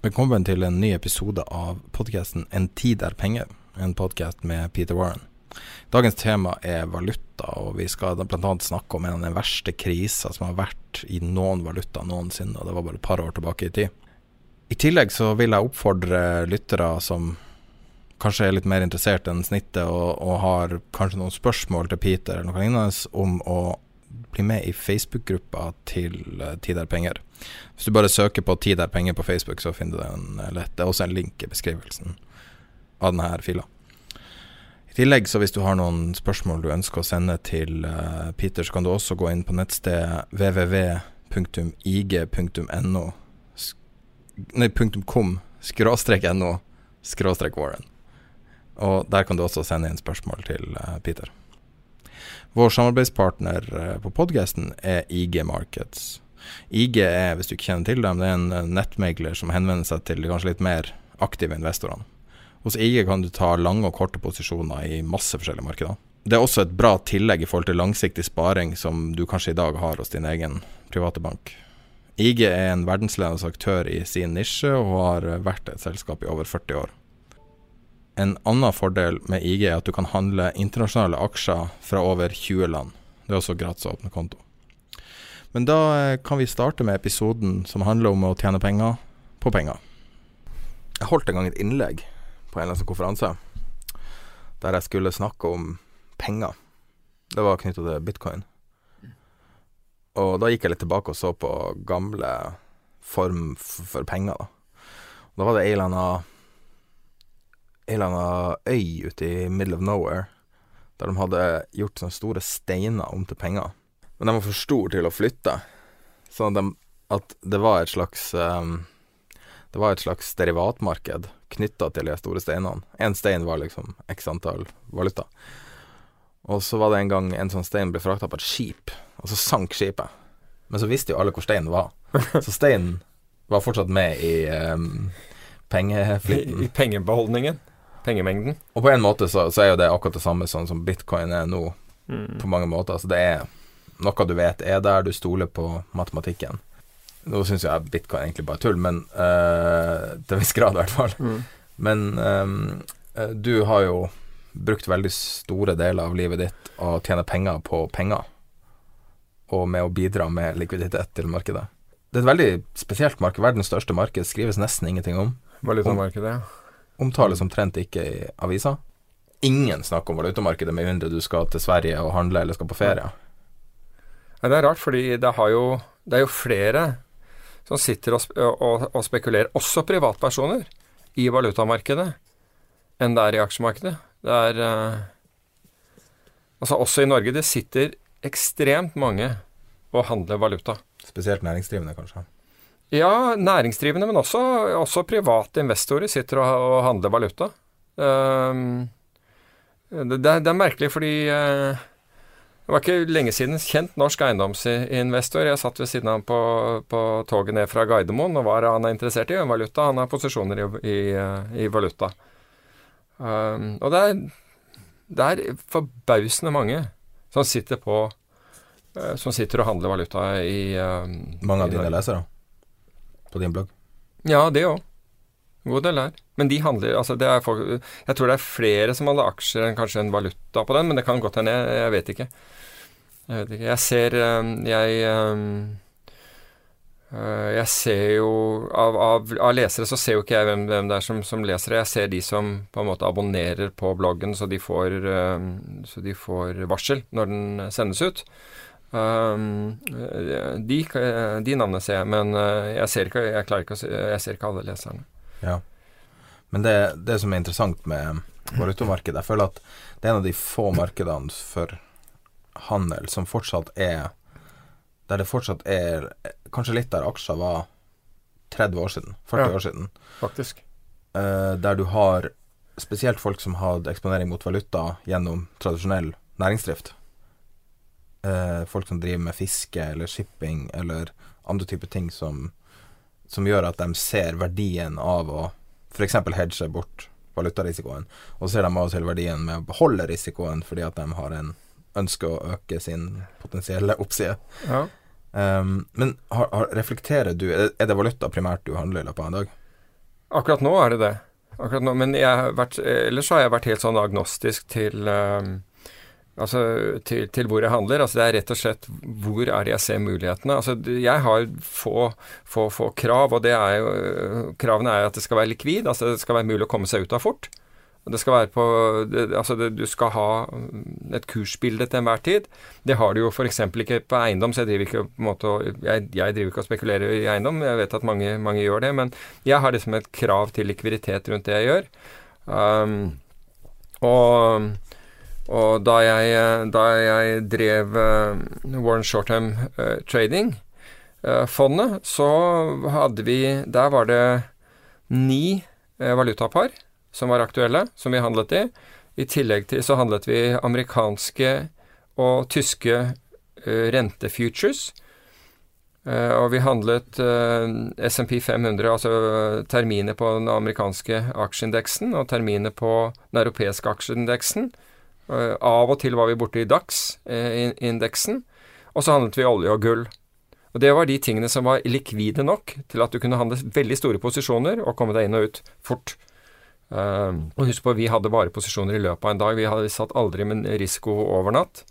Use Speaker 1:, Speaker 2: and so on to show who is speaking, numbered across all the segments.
Speaker 1: Velkommen til en ny episode av podkasten En tid er penger, en podkast med Peter Warren. Dagens tema er valuta, og vi skal bl.a. snakke om en av den verste krisa som har vært i noen valuta noensinne, og det var bare et par år tilbake i tid. I tillegg så vil jeg oppfordre lyttere som kanskje er litt mer interessert enn snittet, og, og har kanskje noen spørsmål til Peter eller noe lignende, om å bli med i Facebook-gruppa til uh, Tid er penger. Hvis du bare søker på Tid er penger på Facebook, så finner du den lett. Det er også en link i beskrivelsen av denne fila. I tillegg, så hvis du har noen spørsmål du ønsker å sende til uh, Peter, så kan du også gå inn på nettstedet www.ig.no Nei, .com skråstrek no skråstrek Warren. Og der kan du også sende inn spørsmål til Peter. Vår samarbeidspartner uh, på podkasten er IG Markets. IG er, hvis du ikke kjenner til dem, det er en nettmegler som henvender seg til de kanskje litt mer aktive investorene. Hos IG kan du ta lange og korte posisjoner i masse forskjellige markeder. Det er også et bra tillegg i forhold til langsiktig sparing som du kanskje i dag har hos din egen private bank. IG er en verdensledende aktør i sin nisje og har vært et selskap i over 40 år. En annen fordel med IG er at du kan handle internasjonale aksjer fra over 20 land. Det er også gratis å åpne konto. Men da eh, kan vi starte med episoden som handler om å tjene penger på penger. Jeg holdt en gang et innlegg på en eller annen konferanse der jeg skulle snakke om penger. Det var knytta til bitcoin. Og da gikk jeg litt tilbake og så på gamle form for penger, da. Da var det ei eller anna Ei eller anna øy ute i middle of nowhere der de hadde gjort sånne store steiner om til penger. Men de var for store til å flytte, sånn at, de, at det var et slags um, Det var et slags derivatmarked knytta til de store steinene. Én stein var liksom x antall valuta. Og så var det en gang en sånn stein ble frakta på et skip, og så sank skipet. Men så visste jo alle hvor steinen var. Så steinen var fortsatt med i um, pengeflyten.
Speaker 2: I, I pengebeholdningen. Pengemengden.
Speaker 1: Og på en måte så, så, er jo det akkurat det samme sånn som bitcoin er nå, mm. på mange måter. Altså det er noe du vet er der, du stoler på matematikken. Nå syns jeg bitcoin egentlig bare er tull, men øh, til en viss grad i hvert fall. Mm. Men øh, du har jo brukt veldig store deler av livet ditt å tjene penger på penger, og med å bidra med likviditet til markedet. Det er et veldig spesielt marked. Verdens største marked skrives nesten ingenting om.
Speaker 2: Valutamarkedet, ja.
Speaker 1: Omtales omtrent ikke i avisa. Ingen snakker om valutamarkedet med mindre du skal til Sverige og handle eller skal på ferie.
Speaker 2: Ja, det er rart, fordi det, jo, det er jo flere som sitter og, og, og spekulerer, også privatpersoner, i valutamarkedet enn det er i aksjemarkedet. Det er uh, Altså også i Norge, det sitter ekstremt mange og handler valuta.
Speaker 1: Spesielt næringsdrivende, kanskje?
Speaker 2: Ja, næringsdrivende, men også, også private investorer sitter og, og handler valuta. Um, det, det, er merkelig, fordi uh, det var ikke lenge siden kjent norsk eiendomsinvestor. Jeg satt ved siden av ham på, på toget ned fra Gardermoen, og hva han er interessert i? En Valuta. Han har posisjoner i, i, i valuta. Um, og det er, det er, forbausende mange som sitter på uh, Som sitter og handler valuta i uh,
Speaker 1: Mange av dine lesere på din blogg?
Speaker 2: Ja, det òg. God del der. Men de handler altså det er folk, Jeg tror det er flere som handler aksjer enn kanskje en valuta på den, men det kan godt hende. Jeg, jeg vet ikke. Jeg vet ikke. Jeg ser um, Jeg um, Uh, jeg ser jo av, av, av, lesere så ser jo ikke jeg hvem, hvem det er som, som, leser det. Jeg ser de som på en måte abonnerer på bloggen, så de får, uh, så de får varsel når den sendes ut. Um, de, de, navnene ser jeg, men jeg ser ikke, jeg klarer ikke å se, jeg ser ikke alle leserne.
Speaker 1: Ja. Men det, det som er interessant med valutamarkedet, jeg føler at det er en av de få markedene for handel som fortsatt er der det fortsatt er Kanskje litt der aksjer var 30 år siden, 40 ja, år siden.
Speaker 2: Faktisk.
Speaker 1: Der du har spesielt folk som hadde eksponering mot valuta gjennom tradisjonell næringsdrift. Uh, folk som driver med fiske eller shipping eller andre typer ting som, som gjør at de ser verdien av å f.eks. hedge bort valutarisikoen. Og så ser de av og til verdien med å beholde risikoen fordi at de har en ønske å øke sin potensielle oppside.
Speaker 2: Ja.
Speaker 1: Um, men har, har, reflekterer du Er det valuta primært du handler i løpet av en dag?
Speaker 2: Akkurat nå er det det. Akkurat nå, men vært, ellers har jeg vært helt sånn agnostisk til um, Altså til, til, hvor jeg handler. Altså det er rett og slett hvor er det jeg ser mulighetene. Altså jeg har få, få, få krav, og er jo Kravene er at det skal være likvid. Altså det skal være mulig å komme seg ut av fort. Det skal være på det, Altså, det, du skal ha et kursbilde til enhver tid. Det har du jo f.eks. ikke på eiendom, så jeg driver ikke på en måte jeg, jeg, driver ikke og spekulerer i eiendom. Jeg vet at mange, mange, gjør det, men jeg har liksom et krav til likviditet rundt det jeg gjør. Um, og, og da, jeg, da jeg drev uh, Warren Shortham uh, Trading, uh, fondet, så hadde vi Der var det ni valutapar som var aktuelle, som vi handlet i. I tillegg til så handlet vi amerikanske og tyske rentefutures. Og vi handlet SMP 500, altså terminer på den amerikanske aksjeindeksen og terminer på den europeiske aksjeindeksen. Uh, av og til var vi borte i DAX-indeksen. og så handlet vi olje og gull. Og Det var de tingene som var likvide nok til at du kunne handle veldig store posisjoner og komme deg inn og ut fort. Uh, og husk på, vi hadde bare posisjoner i løpet av en dag. Vi hadde satt aldri med risiko over natt.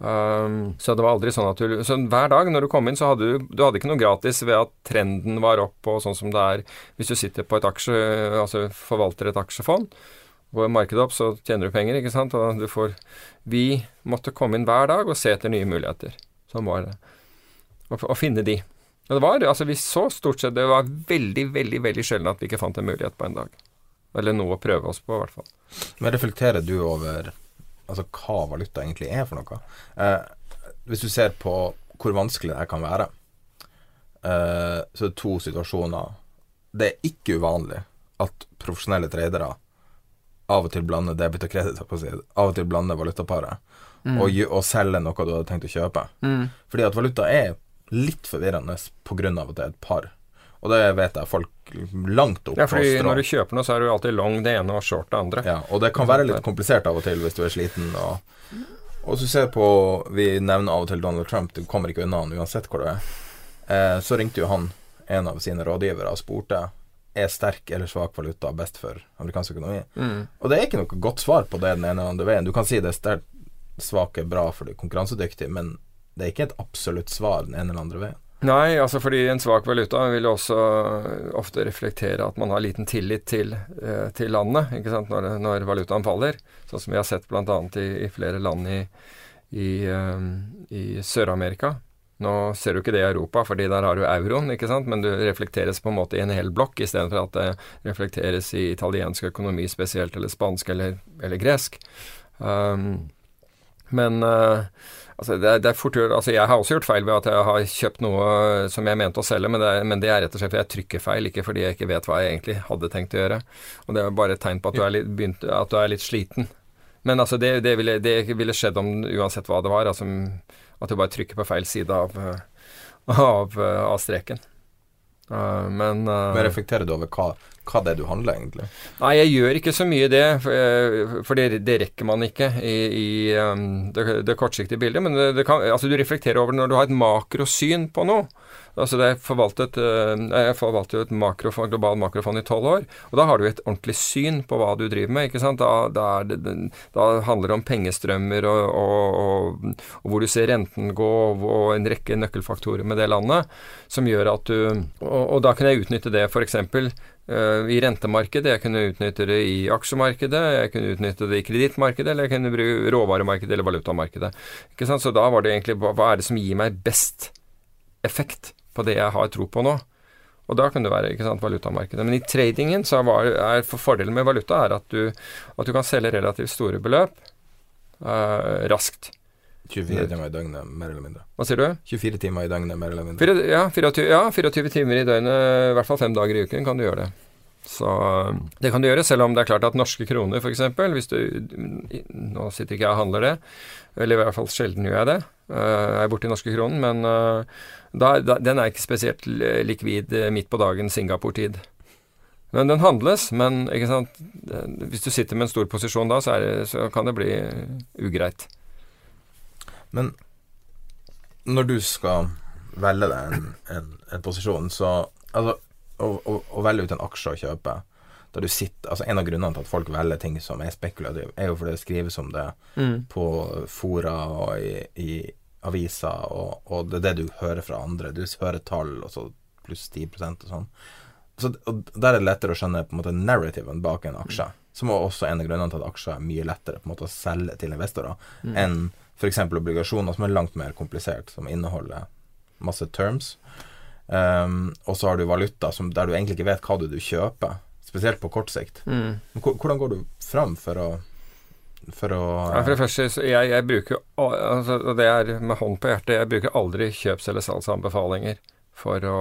Speaker 2: Um, så det var aldri sånn at du Så hver dag når du kom inn, så hadde du Du hadde ikke noe gratis ved at trenden var opp og sånn som det er hvis du sitter på et aksje Altså forvalter et aksjefond. Går markedet opp, så tjener du penger, ikke sant. Og du får Vi måtte komme inn hver dag og se etter nye muligheter. Sånn var det. Og, finne de. Og det var Altså, vi så stort sett Det var veldig, veldig, veldig sjelden at vi ikke fant en mulighet på en dag. Eller noe å prøve oss på, i hvert fall.
Speaker 1: Men reflekterer du over altså, hva valuta egentlig er for noe? Eh, hvis du ser på hvor vanskelig det kan være, eh, så er det to situasjoner. Det er ikke uvanlig at profesjonelle tradere av og til blande debit og kreditt, av og til blande valutaparet, mm. og, og selge noe du hadde tenkt å kjøpe.
Speaker 2: Mm.
Speaker 1: Fordi at valuta er litt forvirrende pga. at det er et par. Og det vet jeg folk langt opp
Speaker 2: ja, fordi Når du kjøper noe, så er du alltid long det ene og short det andre.
Speaker 1: Ja, og det kan være litt komplisert av og til hvis du er sliten. Og, og hvis du ser på Vi nevner av og til Donald Trump, du kommer ikke unna han uansett hvor du er. Eh, så ringte jo han en av sine rådgivere og spurte er sterk eller svak valuta best for amerikansk økonomi.
Speaker 2: Mm.
Speaker 1: Og det er ikke noe godt svar på det den ene eller andre veien. Du kan si det er sterkt svak er bra for det konkurransedyktig, men det er ikke et absolutt svar den ene eller andre veien.
Speaker 2: Nei, altså fordi en svak valuta vil også ofte reflektere at man har liten tillit til, eh, til landet ikke sant? Når, når, valutaen faller. Sånn som vi har sett bl.a. I, i flere land i, i, um, i Sør-Amerika. Nå ser du ikke det i Europa, fordi der har du euroen, ikke sant? men det reflekteres på en måte i en hel blokk, istedenfor at det reflekteres i italiensk økonomi spesielt, eller spansk eller, eller gresk. Um, men uh, Altså, det, det, er fort altså Jeg har også gjort feil ved at jeg har kjøpt noe som jeg mente å selge, men det, er, men det er rett og slett fordi jeg trykker feil, ikke fordi jeg ikke vet hva jeg egentlig hadde tenkt å gjøre. Og Det er bare et tegn på at du er litt, begynt, at du er litt sliten. Men altså, det, det, ville, det ville skjedd om uansett hva det var. Altså, at du bare trykker på feil side av, av, av streken. Uh, men, uh,
Speaker 1: men reflekterer du over hva, hva, det er du handler, egentlig?
Speaker 2: Nei, jeg gjør ikke så mye det, for, for det, det, rekker man ikke i, i um, det, det, kortsiktige bildet. Men kan, altså, du reflekterer over det når du har et makrosyn på noe. Altså det er forvaltet, eh, Jeg forvalter jo et makrofond, global makrofond i tolv år. Og da har du et ordentlig syn på hva du driver med. ikke sant? Da, da, det, da handler det om pengestrømmer og, og, og, og, hvor du ser renten gå, og en rekke nøkkelfaktorer med det landet, som gjør at du Og, da kan jeg utnytte det f.eks. Uh, i rentemarkedet, jeg kunne utnytte det i aksjemarkedet, jeg kunne utnytte det i kredittmarkedet, eller jeg kunne bruke råvaremarkedet eller valutamarkedet. Så da var det egentlig hva, er det som gir meg best effekt på det jeg har tro på nå? Og da kan det være sant, valutamarkedet. Men i tradingen så er, er for fordelen med valuta er at du, at du kan selge relativt store beløp uh, raskt.
Speaker 1: 24 timer i døgnet, mer eller mindre.
Speaker 2: Hva sier du?
Speaker 1: 24 timer i døgnet, mer eller mindre. 4,
Speaker 2: ja, 24, ja, 24 timer i døgnet, i hvert fall fem dager i uken kan du gjøre det. Så det kan du gjøre, selv om det er klart at norske kroner, f.eks. Hvis du Nå sitter ikke jeg og handler det, eller i hvert fall sjelden gjør jeg det. Uh, jeg er borti norske kronen, men uh, da, da, den er ikke spesielt likvid midt på dagen Singapore-tid. Men den handles, men hvis du sitter med en stor posisjon da, så, det, så kan det bli ugreit.
Speaker 1: Men når du skal velge deg en, en, en, posisjon, så Altså, å, å, å, velge ut en aksje å kjøpe da du sitter, altså En av grunnene til at folk velger ting som er spekulative, er jo fordi det skrives om det mm. på fora og i, i aviser, og, og, det er det du hører fra andre. Du hører tall, og så pluss 10% og sånn. Så, og Der er det lettere å skjønne på en måte narrativen bak en aksje. Mm. Som er også en av grunnene til at aksjer er mye lettere på en måte å selge til investorer mm. enn f.eks. obligasjoner, som er langt mer komplisert, som inneholder masse terms. Um, og så har du valuta som, der du egentlig ikke vet hva du, du kjøper, spesielt på kort sikt. Mm. Hvordan går du fram for å for å
Speaker 2: ja, For det første, jeg, jeg bruker altså, det er med hånd på hjertet, jeg bruker aldri kjøps- eller salgsanbefalinger for å,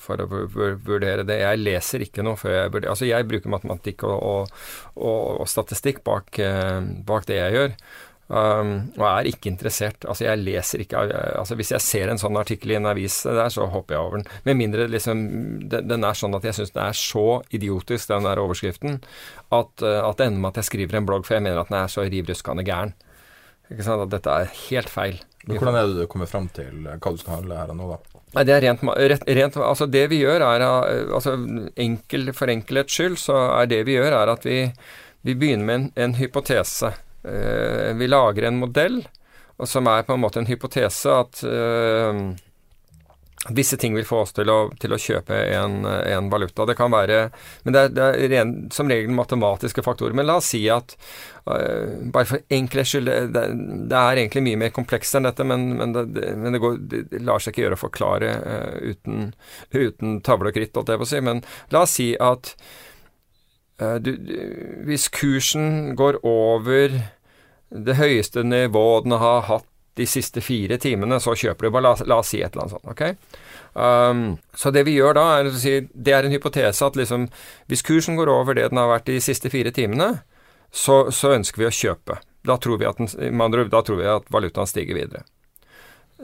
Speaker 2: for å vurdere det. Jeg leser ikke noe før jeg vurderer Altså, jeg bruker matematikk og, og, og, og statistikk bak, eh, bak, det jeg gjør. Um, og er ikke interessert. Altså, jeg leser ikke altså, Hvis jeg ser en sånn artikkel i en avis der, så hopper jeg over den. Med mindre liksom, den, den er sånn at jeg syns den er så idiotisk, den der overskriften, at, uh, at det ender med at jeg skriver en blogg, for jeg mener at den er så riv ruskende gæren. Ikke sant? At dette er helt feil.
Speaker 1: Men hvordan er det du kommer fram til hva du skal handle her og nå, da?
Speaker 2: Nei, det er rent, rent, Altså, det vi gjør, er uh, altså, enkel, For enkelhets skyld, så er det vi gjør, er at vi, vi begynner med en, en hypotese. Eh, vi lager en modell som er på en måte en hypotese at uh, visse ting vil få oss til å, til å kjøpe en, en, valuta. Det kan være Men det er, det er ren, som regel matematiske faktorer. Men la oss si at uh, Bare for enkelhets skyld det, det, er egentlig mye mer komplekst enn dette, men, men, det, men går, det, lar seg ikke gjøre å forklare uh, uten, uten tavle og kritt, holdt jeg på å si. Men la oss si at Eh, du, hvis kursen går over det høyeste nivået den har hatt de siste fire timene, så kjøper du. Bare la, la oss si et eller annet sånt. ok? Um, så det vi gjør da, er å si Det er en hypotese at liksom Hvis kursen går over det den har vært de siste fire timene, så, så ønsker vi å kjøpe. Da tror vi at, den, da tror vi at valutaen stiger videre.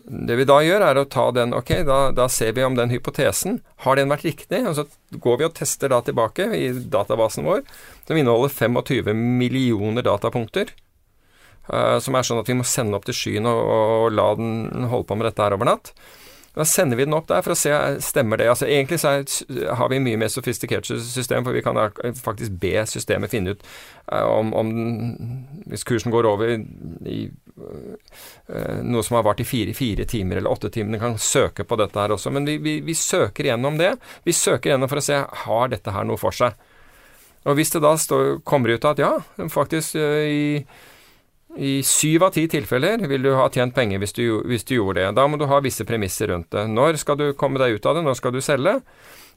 Speaker 2: Det vi da gjør, er å ta den Ok, da, da, ser vi om den hypotesen Har den vært riktig? Og så går vi og tester da tilbake i databasen vår, som inneholder 25 millioner datapunkter. Uh, som er sånn at vi må sende opp til skyen og, og la den holde på med dette her over natt. Da sender vi den opp der for å se stemmer det. Altså Egentlig så er, har vi mye mer sofistikert system, for vi kan faktisk be systemet finne ut uh, om, om, Hvis kursen går over i uh, noe som har vart i fire, fire timer eller åtte timer, den kan søke på dette her også. Men vi, vi, vi søker gjennom det. Vi søker gjennom for å se har dette her noe for seg. Og hvis det da står, kommer ut at ja, faktisk uh, i i syv av ti tilfeller vil du ha tjent penger hvis du, hvis du, gjorde det. Da må du ha visse premisser rundt det. Når skal du komme deg ut av det? Når skal du selge?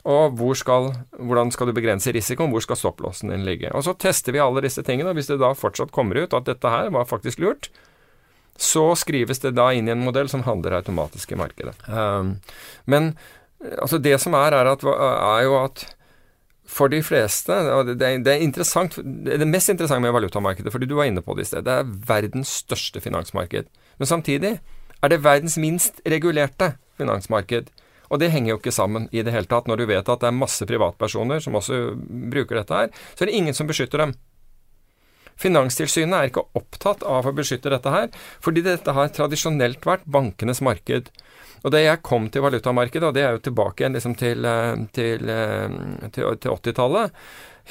Speaker 2: Og hvor skal, hvordan skal du begrense risikoen? Hvor skal stopplåsen din ligge? Og Så tester vi alle disse tingene, og hvis det da fortsatt kommer ut at dette her var faktisk lurt, så skrives det da inn i en modell som handler automatisk i markedet. Um, men altså det som er, er, at, er jo at for de fleste, og det, det, er interessant, det mest interessante med valutamarkedet, fordi du var inne på det i sted, det er verdens største finansmarked. Men samtidig er det verdens minst regulerte finansmarked. Og det henger jo ikke sammen i det hele tatt. Når du vet at det er masse privatpersoner som også bruker dette her, så er det ingen som beskytter dem. Finanstilsynet er ikke opptatt av å beskytte dette her, fordi dette har tradisjonelt vært bankenes marked. Og det jeg kom til valutamarkedet, og det er jo tilbake igjen liksom til, eh, til, eh, til, til 80-tallet,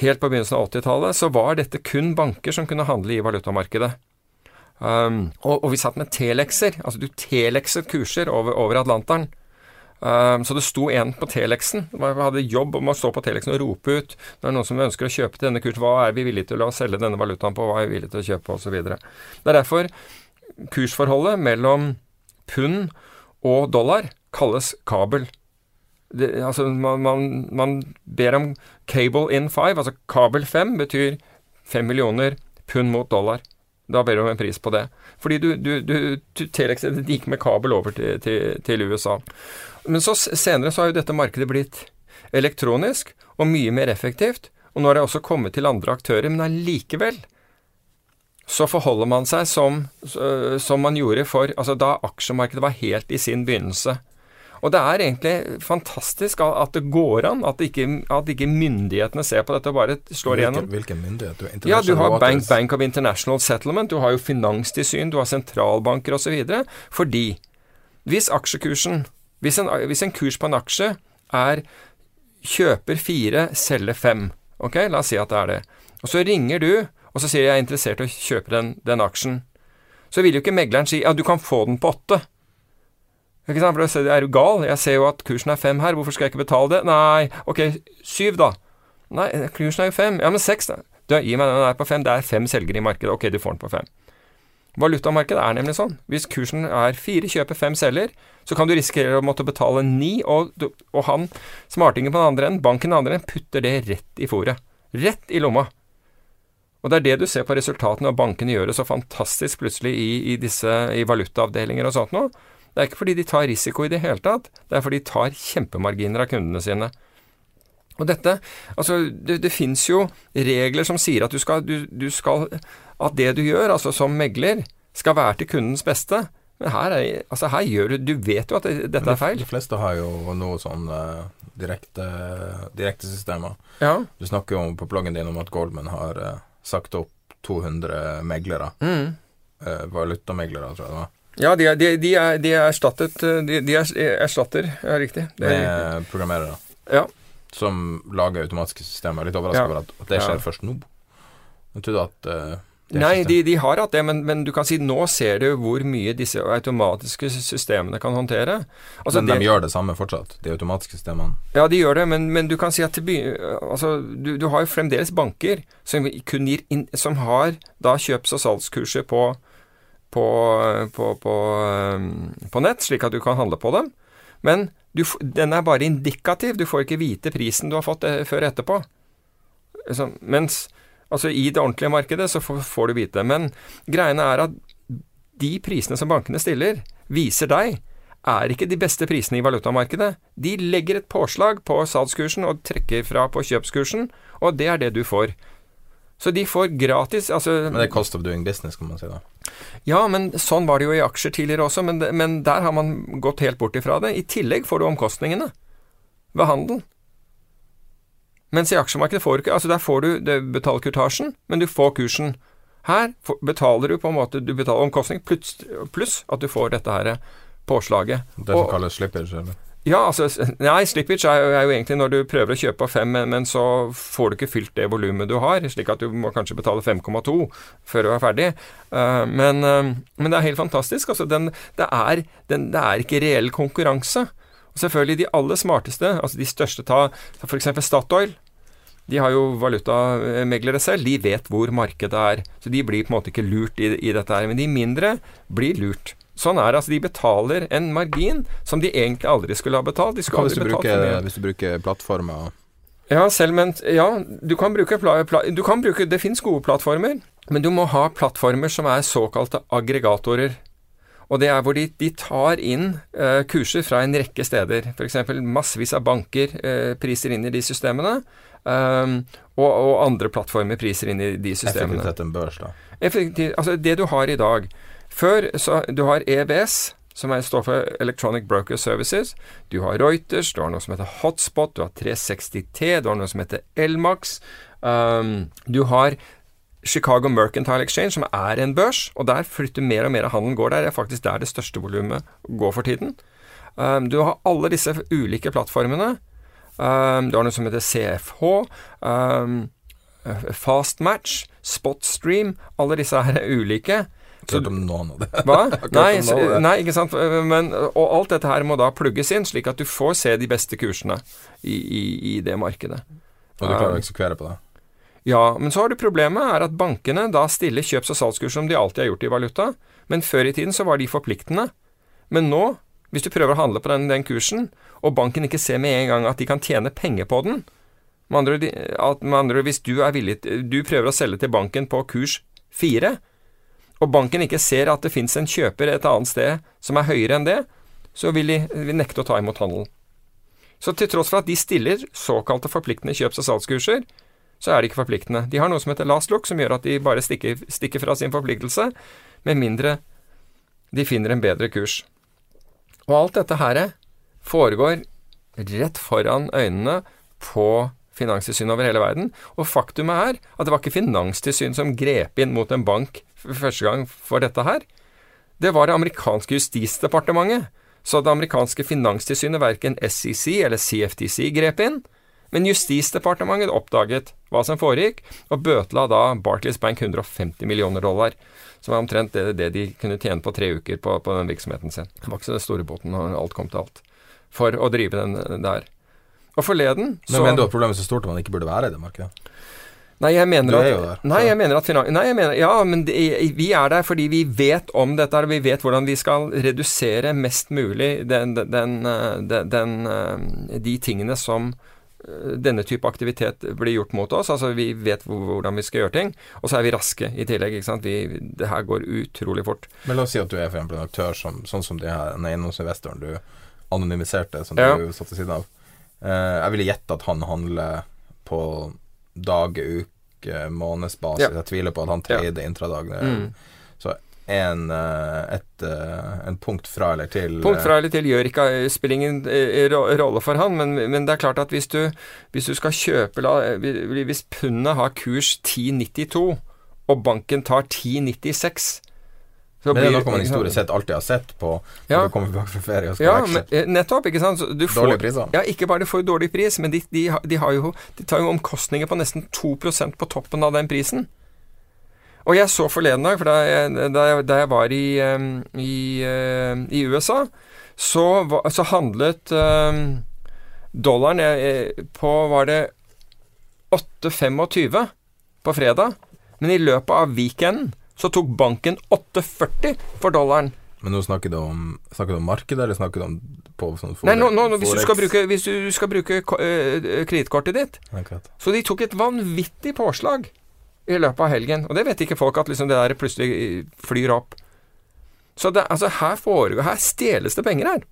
Speaker 2: helt på begynnelsen av 80-tallet, så var dette kun banker som kunne handle i valutamarkedet. Um, og, og, vi satt med telekser. Altså du telekset kurser over, over Atlanteren. Um, så det sto en på teleksen. Vi hadde jobb om å stå på teleksen og rope ut når det er noen som ønsker å kjøpe til denne kursen. Hva er vi villige til å selge denne valutaen på? Hva er vi villige til å kjøpe? Osv. Det er derfor kursforholdet mellom pund og dollar kalles kabel. Det, altså man, man, man, ber om cable in five, altså kabel fem betyr fem millioner pund mot dollar. Da ber du om en pris på det. Fordi du, du, du, Telex gikk med kabel over til, til, til, USA. Men så senere så har jo dette markedet blitt elektronisk og mye mer effektivt. Og nå har det også kommet til andre aktører, men allikevel så forholder man seg som, som man gjorde for altså da aksjemarkedet var helt i sin begynnelse. Og det er egentlig fantastisk at det går an, at ikke, at ikke myndighetene ser på dette og bare slår igjennom.
Speaker 1: Hvilken myndighet?
Speaker 2: Du ja, du har Bank, Bank, of International Settlement, du har jo finanstilsyn, du har sentralbanker osv. Fordi hvis aksjekursen hvis en, hvis en kurs på en aksje er kjøper fire, selger fem, ok, la oss si at det er det, og så ringer du og så sier jeg er interessert i å kjøpe den, den aksjen, så vil jo ikke megleren si ja, du kan få den på åtte. Ikke sant? For er du gal? Jeg ser jo at kursen er fem her, hvorfor skal jeg ikke betale det? Nei, ok, syv da. Nei, kursen er jo fem. Ja, men seks, da. Du, gi meg den der på fem. Det er fem selgere i markedet. Ok, du får den på fem. Valutamarkedet er nemlig sånn. Hvis kursen er fire, kjøper fem selger, så kan du risikere å måtte betale ni, og, og han smartingen på den andre enden, banken på den andre enden, putter det rett i fòret. Rett i lomma. Og det er det du ser på resultatene og bankene gjør det så fantastisk plutselig i, i disse i valutaavdelinger og sånt noe. Det er ikke fordi de tar risiko i det hele tatt, det er fordi de tar kjempemarginer av kundene sine. Og dette, altså Det, det fins jo regler som sier at du skal, du, du skal, At det du gjør, altså som megler, skal være til kundens beste. Men her, er, altså her gjør du Du vet jo at det, dette er feil.
Speaker 1: De fleste har jo noe sånn uh, direkte, direkte systemer.
Speaker 2: Ja.
Speaker 1: Du snakker jo på bloggen din om at Goldman har uh, sagt opp 200 meglere.
Speaker 2: Mm.
Speaker 1: Uh, valutameglere, tror jeg det var.
Speaker 2: Ja, de er, de, de er, de er erstattet eh, De, er erstatter, ja, riktig.
Speaker 1: med riktig. programmerere.
Speaker 2: Ja.
Speaker 1: Som lager automatiske systemer. Litt overraska over at, at, det skjer ja. først nå. Jeg trodde at uh,
Speaker 2: Nei, de, de, har hatt det, men, men, du kan si nå ser du hvor mye disse automatiske systemene kan håndtere.
Speaker 1: Altså, men de det, gjør det samme fortsatt, de automatiske systemene?
Speaker 2: Ja, de gjør det, men, men du kan si at altså, du, du, har jo fremdeles banker som, inn, som har da kjøps- og salgskurser på på, på, på, på, nett, slik at du kan handle på dem. Men du, den er bare indikativ. Du får ikke vite prisen du har fått eh, før etterpå. Så, mens altså i det ordentlige markedet så får, du vite. Men greiene er at de prisene som bankene stiller, viser deg er ikke de beste prisene i valutamarkedet. De legger et påslag på salgskursen og trekker fra på kjøpskursen, og det er det du får. Så de får gratis altså,
Speaker 1: Men det er cost of doing business, kan man si da.
Speaker 2: Ja, men sånn var det jo i aksjer tidligere også, men, men der har man gått helt bort ifra det. I tillegg får du omkostningene ved handelen. Mens i aksjemarkedet får du ikke Altså, der får du det betaler kurtasjen, men du får kursen. Her betaler du på en måte Du betaler omkostning pluss, pluss at du får dette her påslaget.
Speaker 1: Det som kalles slippage, eller?
Speaker 2: Ja, altså Nei, slippage er jo, er jo, egentlig når du prøver å kjøpe fem, men, men så får du ikke fylt det volumet du har, slik at du må kanskje betale 5,2 før du er ferdig. Uh, men, uh, men, det er helt fantastisk. Altså, den, det, er, den, det er ikke reell konkurranse. Selvfølgelig de aller smarteste, altså de største, ta, ta f.eks. Statoil. De har jo valutameglere selv. De vet hvor markedet er. Så de blir på en måte ikke lurt i, i dette her. Men de mindre blir lurt. Sånn er det. Altså, de betaler en margin som de egentlig aldri skulle ha betalt. De
Speaker 1: skulle aldri betalt bruke, Hvis du bruker plattformer
Speaker 2: Ja, selv men Ja, du kan bruke, du kan bruke Det finnes gode plattformer, men du må ha plattformer som er såkalte aggregatorer. Og det er hvor de, de tar inn uh, kurser fra en rekke steder. F.eks. massevis av banker uh, priser inn i de systemene. Um, og, og, andre plattformer priser inn i de systemene.
Speaker 1: Effektivt sett en børs, da.
Speaker 2: Effektivt, altså Det du har i dag før så Du har EBS, som er, står for Electronic Broker Services. Du har Reuters, du har noe som heter Hotspot, du har 360T, du har noe som heter Elmax. Um, du har Chicago Mercantile Exchange, som er en børs, og der flytter mer og mer av handelen går der. Det er faktisk der det største volumet går for tiden. Um, du har alle disse ulike plattformene. Um, du har noe som heter CFH. Um, Fast Match, Spotstream. Alle disse her er ulike.
Speaker 1: Hørt om noen av det.
Speaker 2: Hva? Nei, så, nei, ikke sant. Men, og alt dette her må da plugges inn, slik at du får se de beste kursene i, i, i det markedet.
Speaker 1: Og du klarer å eksekvere på det.
Speaker 2: Ja, men så har du problemet er at bankene da stiller kjøps- og salgskurs som de alltid har gjort i valuta. Men før i tiden så var de forpliktende. Men nå, hvis du prøver å handle på den, den kursen, og banken ikke ser med en gang at de kan tjene penger på den Med andre, at, hvis du er villig Du prøver å selge til banken på kurs fire, og banken ikke ser at det fins en kjøper et annet sted som er høyere enn det, så vil de vil nekte å ta imot handelen. Så til tross for at de stiller såkalte forpliktende kjøps- og salgskurser, så er de ikke forpliktende. De har noe som heter last look, som gjør at de bare stikker, stikker fra sin forpliktelse, med mindre de finner en bedre kurs. Og alt dette her foregår rett foran øynene på finanstilsyn over hele verden. Og faktumet er at det var ikke finanstilsyn som grep inn mot en bank første gang for dette her. Det var det amerikanske justisdepartementet. Så det amerikanske finanstilsynet, verken SEC eller CFTC, grep inn. Men Justisdepartementet oppdaget hva som foregikk, og bøtela da Barclays Bank 150 millioner dollar. Som var omtrent det, det de kunne tjene på tre uker på, på den virksomheten sin. Det var ikke så den store båten når alt kom til alt. For å drive den der. Og forleden
Speaker 1: Men
Speaker 2: så
Speaker 1: mener du at problemet er så stort at man ikke burde være i det markedet?
Speaker 2: Nei, jeg mener at
Speaker 1: er der,
Speaker 2: Nei, jeg mener at finans, Nei, jeg mener Ja, men det, vi er der fordi vi vet om dette. Vi vet hvordan vi skal redusere mest mulig den, den, den, den, eh, de tingene som eh, denne type aktivitet blir gjort mot oss. Altså, vi vet hvordan vi skal gjøre ting. Og så er vi raske i tillegg. ikke sant? Vi, det her går utrolig fort.
Speaker 1: Men la oss si at du er for eksempel en aktør som, sånn som de her, den eiendomsinvestoren du anonymiserte, som
Speaker 2: Ja.
Speaker 1: du satte siden av. Eh, jeg ville gjette at han handler på dag, uke, månedsbasis.
Speaker 2: Ja.
Speaker 1: Jeg tviler på at han trader intradag.
Speaker 2: Mm.
Speaker 1: En, eh, et, eh, en punkt fra eller til
Speaker 2: Punkt fra eller til gjør ikke, spiller ingen eh, rolle for han, men, men det er klart at hvis du, hvis du skal kjøpe la, eh, Hvis pundet har kurs 10,92, og banken tar 10,96 så
Speaker 1: Men det er noe man historisk sett alltid har sett på når
Speaker 2: Ja.
Speaker 1: du kommer tilbake fra ferie og skal
Speaker 2: Ja,
Speaker 1: veksle.
Speaker 2: eh, nettopp. ikke sant? Du får,
Speaker 1: dårlig pris, da.
Speaker 2: Ja, ikke bare du får dårlig pris, men de, de, de, har jo, de tar jo omkostninger på nesten 2 på toppen av den prisen. Og jeg så forleden dag, for da jeg, da jeg, da jeg var i, i, i USA, så, så handlet dollaren eh, på Var det 8,25 på fredag? Men i løpet av weekenden så tok banken 8,40 for dollaren.
Speaker 1: Men nå snakker du om, snakker du om markedet, eller snakker du om på sånn
Speaker 2: Nei, nå, nå, hvis, du skal bruke, hvis du skal bruke eh, kredittkortet ditt
Speaker 1: Okay.
Speaker 2: Så de tok et vanvittig påslag i løpet av helgen. Og det vet ikke folk, at liksom det der plutselig eh, flyr opp. Så det, altså her foregår Her stjeles det penger her.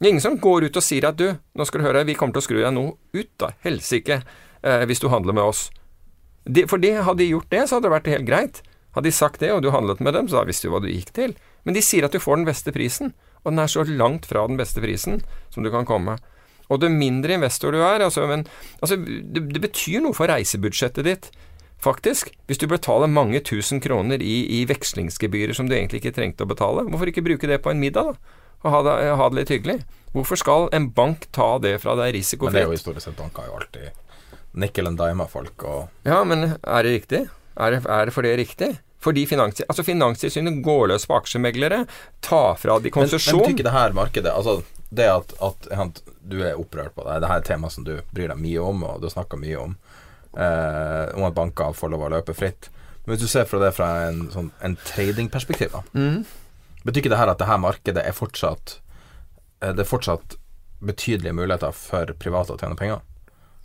Speaker 2: Det er ingen som går ut og sier at du, nå skal du høre, vi kommer til å skru deg noe ut, da. Helsike. Eh, hvis du handler med oss. De, for de, hadde de gjort det, så hadde det vært helt greit. Hadde de sagt det, og du handlet med dem, så visste du hva du gikk til. Men de sier at du får den beste prisen, og den er så langt fra den beste prisen som du kan komme. Og det mindre investor du er altså, men, altså, det, det betyr noe for reisebudsjettet ditt, faktisk. Hvis du betaler mange tusen kroner i, i vekslingsgebyrer som du egentlig ikke trengte å betale, hvorfor ikke bruke det på en middag, da? Og ha det, ha det litt hyggelig? Hvorfor skal en bank ta det fra deg
Speaker 1: Men det er jo
Speaker 2: risikofritt?
Speaker 1: historisk sett banker jo alltid nickel and dime folk og
Speaker 2: Ja, men er det riktig? Er det, er det for det riktig? Fordi finans, altså Finanstilsynet går løs på aksjemeglere, tar fra de
Speaker 1: Men, men
Speaker 2: konsesjon
Speaker 1: betyr det her markedet Altså, det at, at du er opprørt på det, det her er et tema som du bryr deg mye om, og du har snakka mye om, eh, om at banker får lov å løpe fritt. Men hvis du ser fra det fra en, sånn, en tradingperspektiv, da,
Speaker 2: mm.
Speaker 1: betyr ikke det her at det her markedet er fortsatt eh, Det er fortsatt betydelige muligheter for private å tjene penger?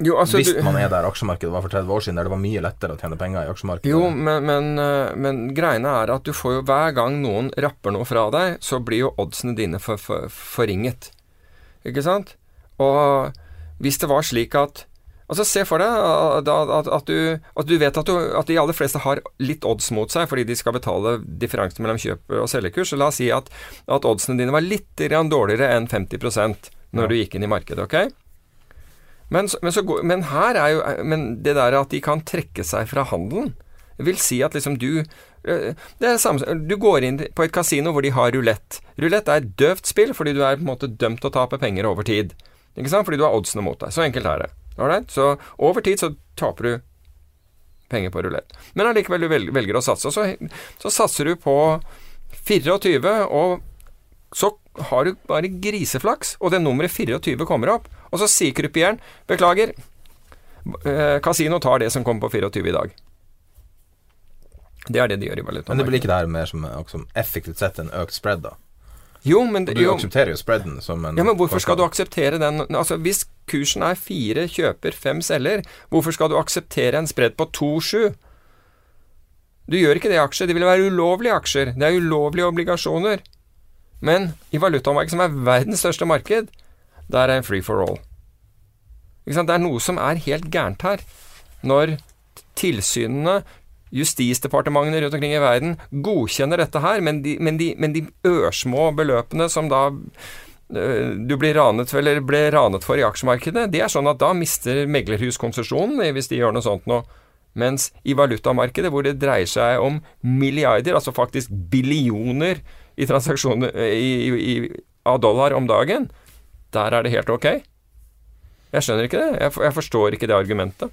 Speaker 2: Jo, altså
Speaker 1: Hvis man er der aksjemarkedet var for 30 år siden, der det var mye lettere å tjene penger i aksjemarkedet.
Speaker 2: Jo, men, men, eh, men greiene er at du får jo hver gang noen rapper noe fra deg, så blir jo oddsene dine for, for, forringet. Ikke sant? Og hvis det var slik at Altså Se for deg at, at, du, at du vet at, du, at de aller fleste har litt odds mot seg fordi de skal betale differansen mellom kjøp- og selgekurs. La oss si at, at oddsene dine var litt dårligere enn 50 når
Speaker 1: Ja.
Speaker 2: du gikk inn i markedet. ok? Men, men, så, men her er jo Men det der at de kan trekke seg fra handelen vil si at liksom du det samme, Du går inn på et kasino hvor de har rulett. Rulett er et døvt spill fordi du er på en måte dømt til å tape penger over tid. Ikke sant? Fordi du har oddsene mot deg. Så enkelt er det. Alright? Så over tid så taper du penger på rulett. Men allikevel du velger å satse. Så, så satser du på 24, og så har du bare griseflaks, og det nummeret 24 kommer opp. Og så sier krypieren 'beklager', kasino tar det som kommer på 24 i dag. Det er det de gjør i valuta.
Speaker 1: Men det blir ikke det her mer som, som effektivt sett en økt spread, da?
Speaker 2: Jo, men
Speaker 1: Du jo, aksepterer jo spreaden som en
Speaker 2: Ja, men hvorfor skal du akseptere den Altså, hvis kursen er fire kjøper, fem selger, hvorfor skal du akseptere en spredd på to-sju? Du gjør ikke det i aksjer. Det vil være ulovlige aksjer. Det er ulovlige obligasjoner. Men i valutamarkedet, som er verdens største marked, der er en free for all. Det er noe som er helt gærent her. Når tilsynene, justisdepartementene rundt omkring i verden, godkjenner dette her, men de, men de, men de ørsmå beløpene som da du blir ranet, eller ble ranet for i aksjemarkedet, det er sånn at da mister meglerhus konsesjonen hvis de gjør noe sånt nå. Mens i valutamarkedet, hvor det dreier seg om milliarder, altså faktisk billioner i transaksjoner i, i, av dollar om dagen, der er det helt ok. Jeg skjønner ikke det. Jeg, jeg forstår ikke det argumentet.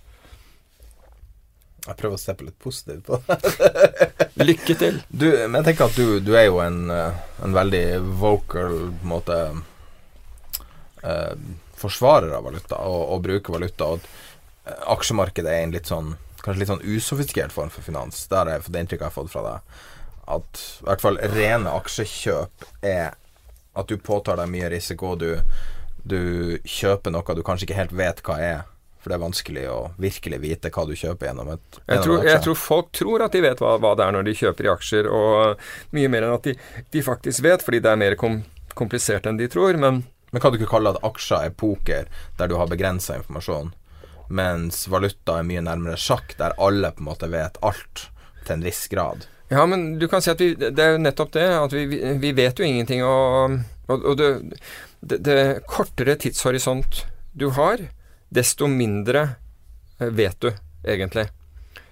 Speaker 1: Jeg prøver å se på litt positivt på det.
Speaker 2: Lykke til.
Speaker 1: Du, men jeg tenker at du, du er jo en, eh, en, veldig vocal på en måte eh, forsvarer av valuta og, og, bruker valuta. Og eh, aksjemarkedet er en litt sånn kanskje litt sånn usofistikert form for finans. Det har jeg fått inntrykk jeg har fått fra deg. At i hvert fall rene aksjekjøp er at du påtar deg mye risiko. Du, du kjøper noe du kanskje ikke helt vet hva er. For det er vanskelig å virkelig vite hva du kjøper gjennom et
Speaker 2: jeg tror, jeg tror, folk tror at de vet hva, hva, det er når de kjøper i aksjer, og mye mer enn at de, de faktisk vet, fordi det er mer kom, komplisert enn de tror. Men,
Speaker 1: men kan du ikke kalle at aksjer er poker, der du har begrensa informasjon? Mens valuta er mye nærmere sjakk, der alle på en måte vet alt til en viss grad.
Speaker 2: Ja, men du kan si at vi, det er jo nettopp det. At vi, vi vet jo ingenting. Og, og, og det, det, det, kortere tidshorisont du har, desto mindre eh, vet du, egentlig.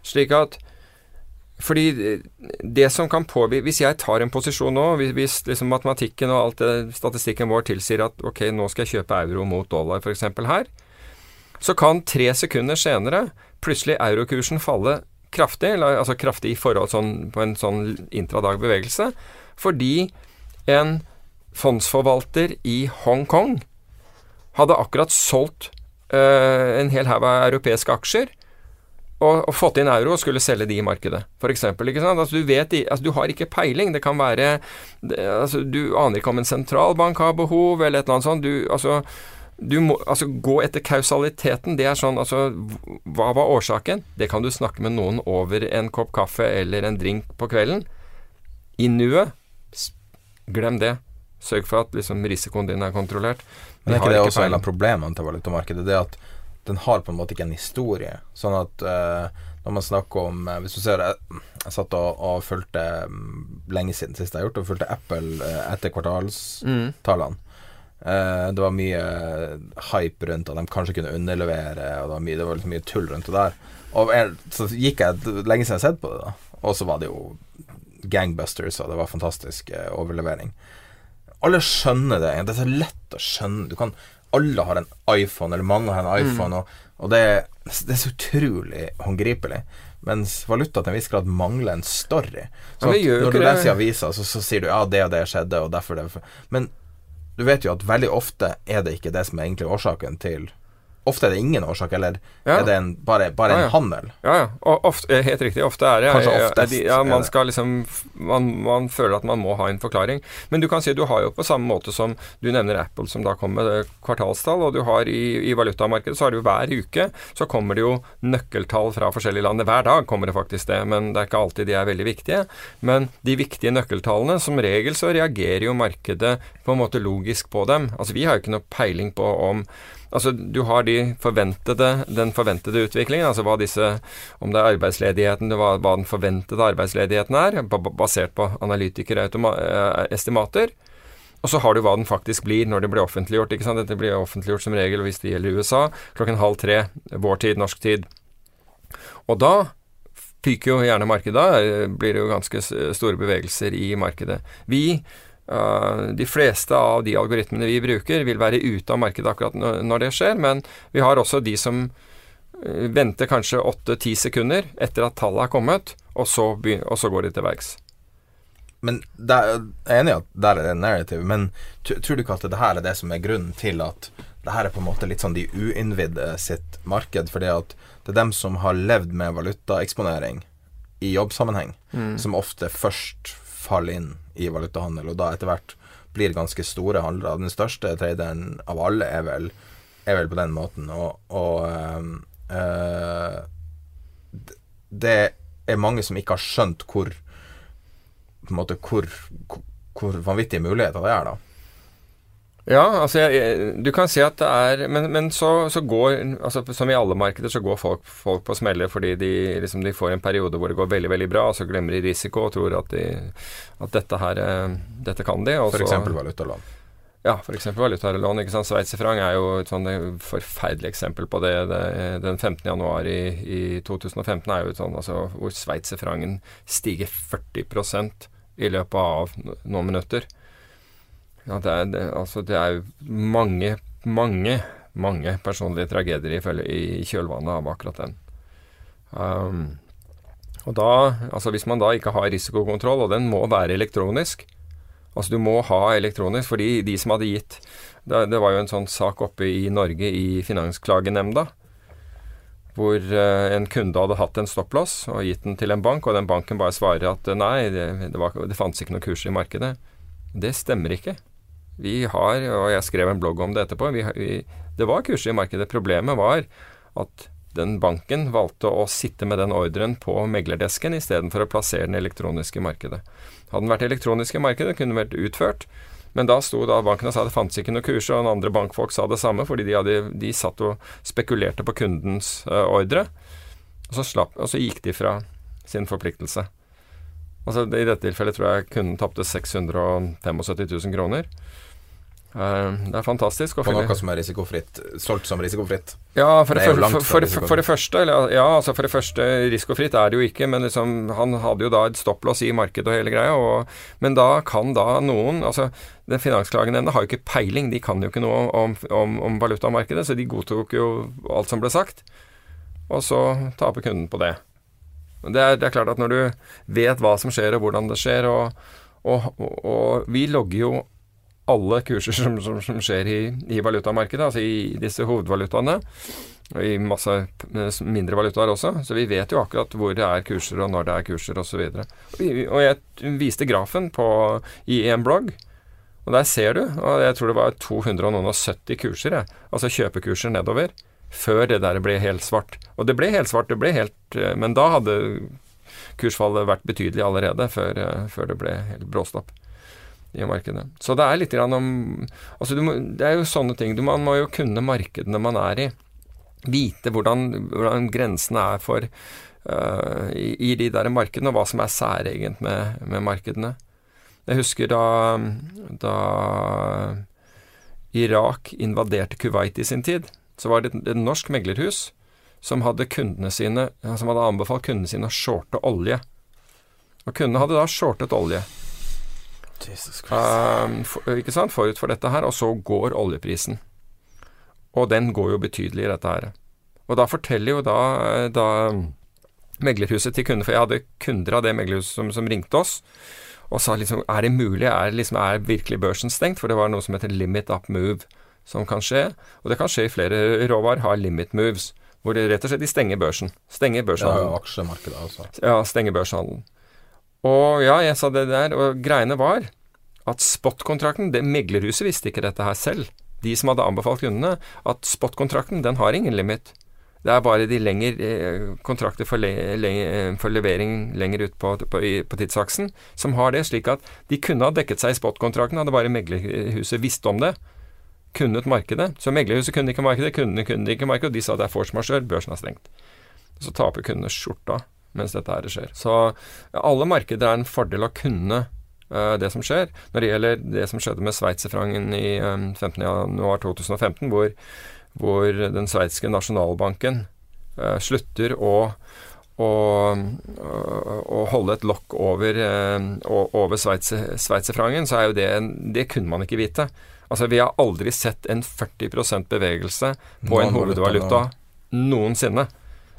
Speaker 2: Slik at fordi det som kan påvirke Hvis jeg tar en posisjon nå, hvis liksom matematikken og alt det, statistikken vår tilsier at ok, nå skal jeg kjøpe euro mot dollar f.eks. her, så kan tre sekunder senere plutselig eurokursen falle kraftig, altså kraftig i forhold sånn, på en sånn intradag-bevegelse, fordi en fondsforvalter i Hongkong hadde akkurat solgt en hel haug av europeiske aksjer og, og, fått inn euro og skulle selge de i markedet, f.eks. Altså, du, vet, altså, du har ikke peiling. Det kan være altså, Du aner ikke om en sentralbank har behov, eller et eller annet sånt. Du, altså, du må altså gå etter kausaliteten. Det er sånn altså Hva var årsaken? Det kan du snakke med noen over en kopp kaffe eller en drink på kvelden. I nuet glem det. Sørg for at liksom, risikoen din er kontrollert.
Speaker 1: Men er ikke det også en av problemene til valutamarkedet? Det at den har på en måte ikke en historie. Sånn at uh, når man snakker om uh, Hvis du ser Jeg, jeg satt og, og fulgte um, lenge siden sist jeg har gjort, og fulgte Apple etter kvartalstallene. Mm. Uh, det var mye hype rundt at de kanskje kunne underlevere, og det var mye, det var mye tull rundt det der. Og jeg, så gikk jeg lenge siden jeg har sett på det, da. Og så var det jo gangbusters, og det var fantastisk uh, overlevering. Alle skjønner det. Det er så lett å skjønne. Du kan Alle har en iPhone, eller mange har en mm. iPhone, mm. og, og det, det, er så utrolig håndgripelig. Mens valuta til en viss grad mangler en story. Så når du leser i avisa, så, så, sier du ja, det og det skjedde, og derfor det Men du vet jo at veldig ofte er det ikke det som er egentlig årsaken til Ofte er det ingen årsak, eller ja. er det en, bare, bare en ja, en handel?
Speaker 2: Ja, ja. Og ofte, eh, helt riktig. Ofte er det
Speaker 1: Kanskje oftest.
Speaker 2: Ja, man skal liksom man, man, føler at man må ha en forklaring. Men du kan si du har jo på samme måte som du nevner Apple, som da kommer med kvartalstall, og du har i, i valutamarkedet så har du hver uke så kommer det jo nøkkeltall fra forskjellige land. Hver dag kommer det faktisk det, men det er ikke alltid de er veldig viktige. Men de viktige nøkkeltallene, som regel så reagerer jo markedet på en måte logisk på dem. Altså vi har jo ikke noe peiling på om Altså, du har de forventede, den forventede utviklingen, altså hva disse Om det er arbeidsledigheten, hva, hva den forventede arbeidsledigheten er, basert på analytikerestimater. Og så har du hva den faktisk blir når det blir offentliggjort. ikke sant? Dette blir offentliggjort som regel, hvis det gjelder USA, klokken halv tre, vår tid, norsk tid. Og da fyker jo gjerne markedet. Da blir det jo ganske store bevegelser i markedet. Vi de fleste av de algoritmene vi bruker, vil være ute av markedet akkurat når det skjer, men vi har også de som uh, venter kanskje 8-10 sekunder etter at tallet er kommet, og så, og så går de til verks.
Speaker 1: Men der, Jeg er enig i at der er det narrative, men tror du ikke at det her er det som er grunnen til at det her er på en måte litt sånn de uinnvidde sitt marked? Fordi at det er dem som har levd med valutaeksponering i jobbsammenheng, mm. som ofte først faller inn i valutahandel, og da etter hvert blir ganske store handlere. Den største traderen av alle er vel, er vel på den måten. Og, og øh, det er mange som ikke har skjønt hvor måte hvor, hvor vanvittige muligheter det er, da.
Speaker 2: Ja, altså jeg, du kan si at det er Men, men så, så, går altså Som i alle markeder så går folk, folk på smeller fordi de, liksom, de, får en periode hvor det går veldig veldig bra, og så glemmer de risiko og tror at, de, at dette her eh, Dette kan de.
Speaker 1: F.eks. valutalån.
Speaker 2: Ja, f.eks. valutalån. ikke sant? Sveitserfranc er jo et sånn forferdelig eksempel på det. det den 15. januar i, i 2015 er jo et sånn altså, hvor sveitserfrangen stiger 40% i løpet av noen minutter. Ja, det er, det, altså, det er mange, mange, mange personlige tragedier i, i kjølvannet av akkurat den. Um, og da, altså Hvis man da ikke har risikokontroll, og den må være elektronisk Altså Du må ha elektronisk, fordi de som hadde gitt Det, det var jo en sånn sak oppe i Norge i Finansklagenemnda, hvor uh, en kunde hadde hatt en stopplås og gitt den til en bank, og den banken bare svarer at nei, det, det, var, det fantes ikke noen kurser i markedet. Det stemmer ikke. Vi har, og jeg skrev en blogg om det etterpå, vi, vi, det var kurser i markedet. Problemet var at den banken valgte å sitte med den ordren på meglerdesken istedenfor å plassere den elektroniske markedet. Hadde den vært elektronisk i markedet, kunne den vært utført. Men da sto da banken og sa det fantes ikke noe kurs, og andre bankfolk sa det samme, fordi de, hadde, de satt og spekulerte på kundens uh, ordre. Og så, slapp, og så gikk de fra sin forpliktelse. Altså, I dette tilfellet tror jeg kunden tapte 675 000 kroner. Uh, det er fantastisk.
Speaker 1: På noe som er risikofritt, solgt som risikofritt?
Speaker 2: Ja, for det, for, for, for det, første eller, Ja, altså for det første, risikofritt er det jo ikke, men liksom, han hadde jo da et stopplås i markedet og hele greia. Og, men da kan da noen altså den Finansklagenemnda har jo ikke peiling, de kan jo ikke noe om, om, om valutamarkedet, så de godtok jo alt som ble sagt. Og så taper kunden på det. Det er, det er klart at når du vet hva som skjer og hvordan det skjer, og, og, og vi logger jo alle kurser som, som, som skjer i, i, valutamarkedet, altså i disse hovedvalutaene. Og i masse mindre valutaer også. Så vi vet jo akkurat hvor det er kurser, og når det er kurser, osv. Og, og jeg viste grafen på, i en blogg. Og der ser du, og jeg tror det var 270 kurser, jeg. altså kjøpekurser nedover, før det der ble helt svart. Og det ble helt svart, det ble helt eh, Men da hadde kursfallet vært betydelig allerede, før, eh, før det ble helt bråstopp i markedet. Så det er litt grann om altså må, Det er jo sånne ting. Du, man må jo kunne markedene man er i. Vite hvordan, hvordan grensene er for uh, i, i, de der markedene, og hva som er særegent med, med markedene. Jeg husker da, da Irak invaderte Kuwait i sin tid, så var det et, norsk meglerhus som hadde, sine, som hadde anbefalt kundene sine å shorte olje. Og kundene hadde da shortet olje. Um, for, ikke sant, forut for dette her, og så går oljeprisen. Og den går jo betydelig i dette her. Og da forteller jo da, da meglerhuset til kunder, for jeg hadde kunder av det meglerhuset som, som ringte oss, og sa liksom Er det mulig? Er, liksom, er virkelig børsen stengt? For det var noe som heter limit up move som kan skje. Og det kan skje i flere råvarer, har limit moves. Hvor det rett og slett de stenger børsen. Stenger børshandelen.
Speaker 1: Ja, aksjemarkedet, altså.
Speaker 2: Ja, stenger børshandelen. Og ja, jeg sa det der, og greiene var at spot-kontrakten det Meglerhuset visste ikke dette her selv, de som hadde anbefalt kundene, at spot-kontrakten den har ingen limit. Det er bare de lengre eh, kontrakter for, le, le, for, levering lenger ut på, på, på, tidsaksen som har det, slik at de kunne ha dekket seg i spot-kontrakten, hadde bare meglerhuset visst om det. Kunnet markedet. Så meglerhuset kunne ikke markedet, kundene kunne ikke markedet, og de sa det er force majeure, børsen er stengt. Så taper kundene skjorta mens dette her skjer. Så alle markeder er en fordel å kunne uh, det som skjer. Når det gjelder det som skjedde med sveitserfrangen i um, eh, 15.1.2015, hvor, hvor den sveitsiske nasjonalbanken uh, slutter å å, å holde et lokk over, over sveitserfrangen, så er jo det Det kunne man ikke vite. Altså, vi har aldri sett en 40% bevegelse på en hovedvaluta noensinne.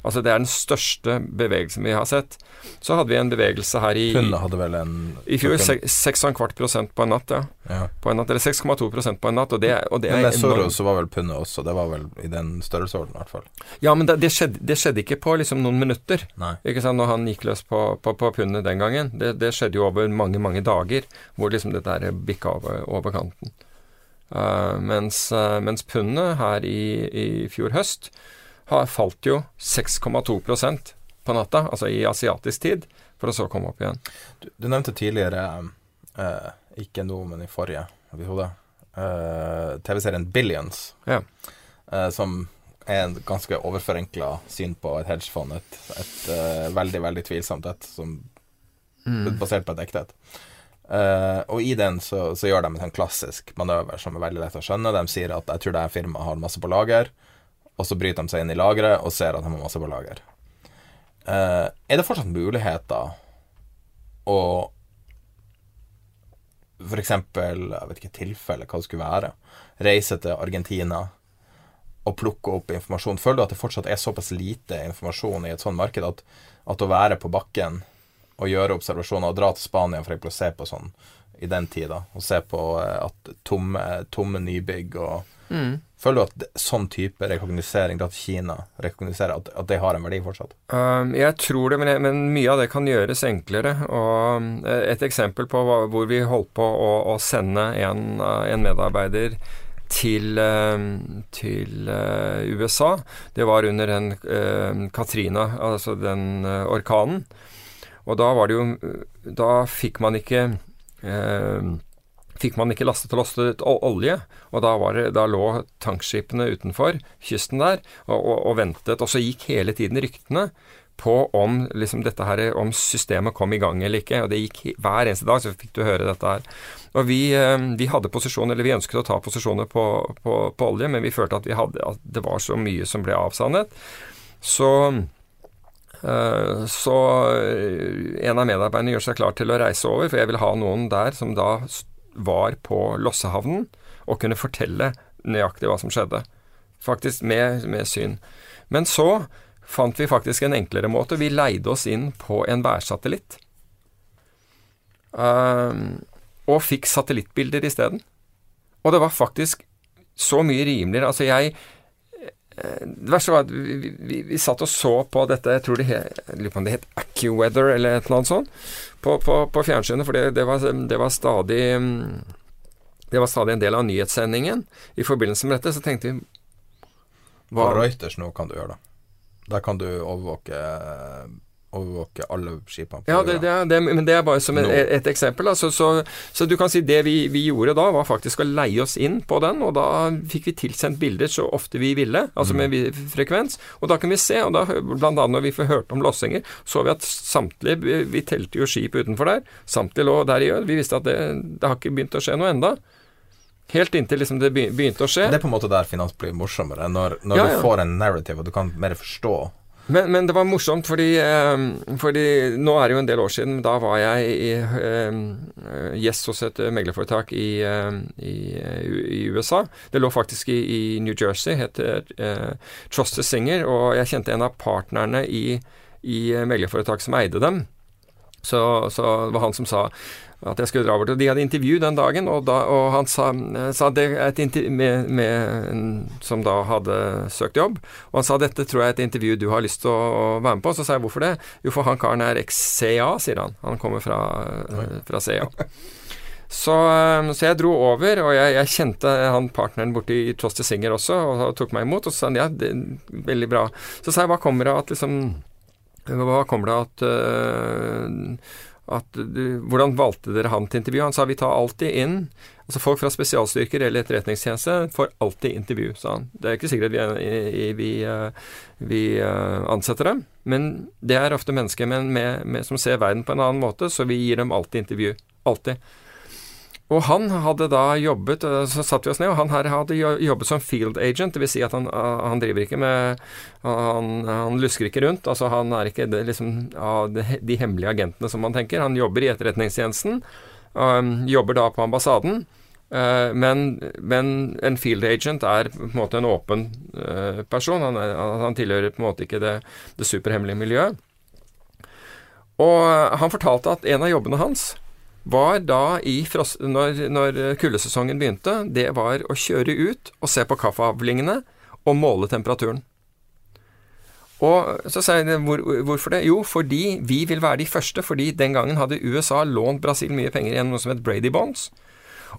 Speaker 2: Altså Det er den største bevegelsen vi har sett. Så hadde vi en bevegelse her i
Speaker 1: Pundet hadde vel en
Speaker 2: I fjor 6,25 prosent på en natt, ja.
Speaker 1: ja.
Speaker 2: På en natt, Eller 6,2 prosent på en natt. Og det, og det
Speaker 1: men med Soros så var vel pundet også, det var vel i den størrelsesorden i hvert fall.
Speaker 2: Ja, men det, det, skjedde, det, skjedde, ikke på liksom noen minutter.
Speaker 1: Nei.
Speaker 2: Ikke sant, Når han gikk løs på, på, på pundet den gangen. Det, det, skjedde jo over mange, mange dager, hvor liksom dette der bikka over, over kanten. Uh, mens, uh, mens pundet her i, i fjor høst har falt jo 6,2% på natta, altså i asiatisk tid, for å så komme opp igjen.
Speaker 1: Du, du nevnte tidligere, eh, ikke nå, men i forrige episode, eh, TV-serien Billions,
Speaker 2: ja.
Speaker 1: eh, som er en ganske overforenkla syn på et hedgefond. Et, et uh, veldig, veldig tvilsomt et, som mm. basert på et ekthet. Uh, og i den så, så, gjør de en sånn klassisk manøver som er veldig lett å skjønne. De sier at jeg tror det her firmaet har masse på lager og så bryter de seg inn i lageret og ser at de har masse på lager. Uh, er det fortsatt muligheter å for eksempel, jeg vet ikke tilfelle, hva det skulle være, reise til Argentina og plukke opp informasjon? Føler du at det fortsatt er såpass lite informasjon i et sånt marked at, at å være på bakken og gjøre observasjoner og dra til Spania for å se på sånn i den tida, og se på eh, at tomme, tomme nybygg og
Speaker 2: mm.
Speaker 1: Føler du at sånn type rekognosering, at Kina rekognoserer, at, at, det har en verdi fortsatt?
Speaker 2: Um, jeg tror det, men, jeg, men, mye av det kan gjøres enklere. Og eh, et eksempel på hva, hvor vi holdt på å, å sende en, eh, en, medarbeider til, ehm, til uh, USA, det var under den uh, Katrina, altså den uh, orkanen. Og da var det jo Da fikk man ikke uh, fikk man ikke lastet og lastet olje. Og da, det, da lå tankskipene utenfor kysten der og, og, og, ventet. Og så gikk hele tiden ryktene på om, liksom her, om systemet kom i gang eller ikke. Og det gikk hver eneste dag, så fikk du høre dette her. Og vi, eh, vi hadde posisjoner, eller vi ønsket å ta posisjoner på, på, på olje, men vi følte at, vi hadde, at det var så mye som ble avsannet. Så eh, så eh, en av medarbeiderne gjør seg klar til å reise over, for jeg vil ha noen der som da var på Lossehavnen og kunne fortelle nøyaktig hva som skjedde. Faktisk med, med syn. Men så fant vi faktisk en enklere måte. Vi leide oss inn på en værsatellitt. Uh, og fikk satellittbilder isteden. Og det var faktisk så mye rimeligere. Altså, jeg det verste var at vi, vi, vi, satt og så på dette Jeg tror det het, det het AccuWeather eller et eller annet sånt på, på, på fjernsynet, for det, det, var, det, var, stadig Det var stadig en del av nyhetssendingen. I forbindelse med dette så tenkte vi
Speaker 1: hva, På Reuters nå kan du gjøre det. Der kan du overvåke overvåke alle skipene.
Speaker 2: Ja, det, det, det, men det er bare som et, et eksempel. Altså, så, så, du kan si det vi, vi, gjorde da, var faktisk å leie oss inn på den, og da fikk vi tilsendt bilder så ofte vi ville, altså mm. med frekvens. Og da kan vi se, og da, blant annet når vi får hørt om lossinger, så vi at samtlige Vi, vi telte jo skip utenfor der. Samtlige lå der i øl. Vi visste at det, det har ikke begynt å skje noe enda. Helt inntil liksom det begynte å skje.
Speaker 1: Det er på en måte der finans blir morsommere, når, når ja, ja. du får en narrative og du kan mer forstå
Speaker 2: men, men, det var morsomt, fordi, eh, fordi, nå er det jo en del år siden. Da var jeg i, eh, gjest hos et meglerforetak i, eh, i, i, USA. Det lå faktisk i, New Jersey, heter eh, Trusted Singer. Og jeg kjente en av partnerne i, i meglerforetak som eide dem. Så, så det var han som sa at jeg skulle dra bort. Og de hadde intervju den dagen, og, da, og han sa, sa det med, med som da hadde søkt jobb. Og han sa dette tror jeg er et intervju du har lyst til å, være med på. Så sa jeg hvorfor det? Jo, for han karen er eks-CA, sier han. Han kommer fra, fra CA. Så, så, jeg dro over, og jeg, jeg kjente han partneren borti Trusty Singer også, og tok meg imot. Og så sa han ja, det, er veldig bra. Så sa jeg hva kommer det at liksom Hva kommer det at uh, at Hvordan valgte dere han til intervju? Han sa vi tar alltid inn altså Folk fra spesialstyrker eller etterretningstjeneste får alltid intervju, sa han. Det er ikke sikkert at vi, vi, eh, vi eh, ansetter dem, men det er ofte mennesker med, med, med, som ser verden på en annen måte, så vi gir dem alltid intervju. Alltid. Og han hadde da jobbet Så satt vi oss ned, og han her hadde jobbet som field agent. Dvs. Si at han, han, driver ikke med han, han, lusker ikke rundt. Altså Han er ikke liksom, de hemmelige agentene som man tenker. Han jobber i Etterretningstjenesten. Um, jobber da på ambassaden. Uh, men, men, en field agent er på en måte en åpen person. Han, er, han, tilhører på en måte ikke det, det superhemmelige miljøet. Og han fortalte at en av jobbene hans var da i frost, når, når kuldesesongen begynte, det var å kjøre ut og se på kaffeavlingene og måle temperaturen. Og så sier jeg hvor, hvorfor det? Jo, fordi vi vil være de første. Fordi den gangen hadde USA lånt Brasil mye penger gjennom noe som het Brady Bonds.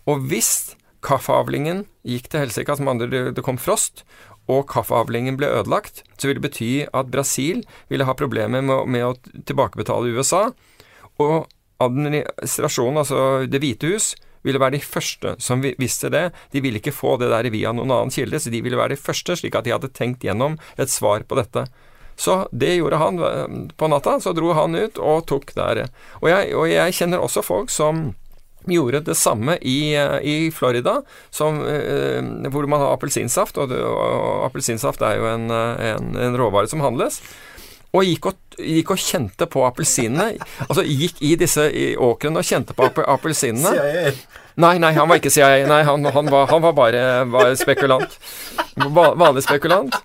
Speaker 2: Og hvis kaffeavlingen gikk til helsike, som andre det kom frost, og kaffeavlingen ble ødelagt, så ville det bety at Brasil ville ha problemer med, med å tilbakebetale USA. Og administrasjonen, altså Det hvite hus, ville være de første som visste det. De ville ikke få det der via noen annen kilde, så de ville være de første, slik at de hadde tenkt gjennom et svar på dette. Så det gjorde han eh, på natta. Så dro han ut og tok der. Og jeg, og jeg kjenner også folk som gjorde det samme i, eh, i Florida, som, eh, hvor man har appelsinsaft. Og, og appelsinsaft er jo en, en, en råvare som handles og gikk og, gikk og kjente på appelsinene. Altså gikk i disse åkrene og kjente på appelsinene. Nei, nei, han var ikke CIA. Nei, han, han, var, han var, bare var spekulant. Vanlig spekulant.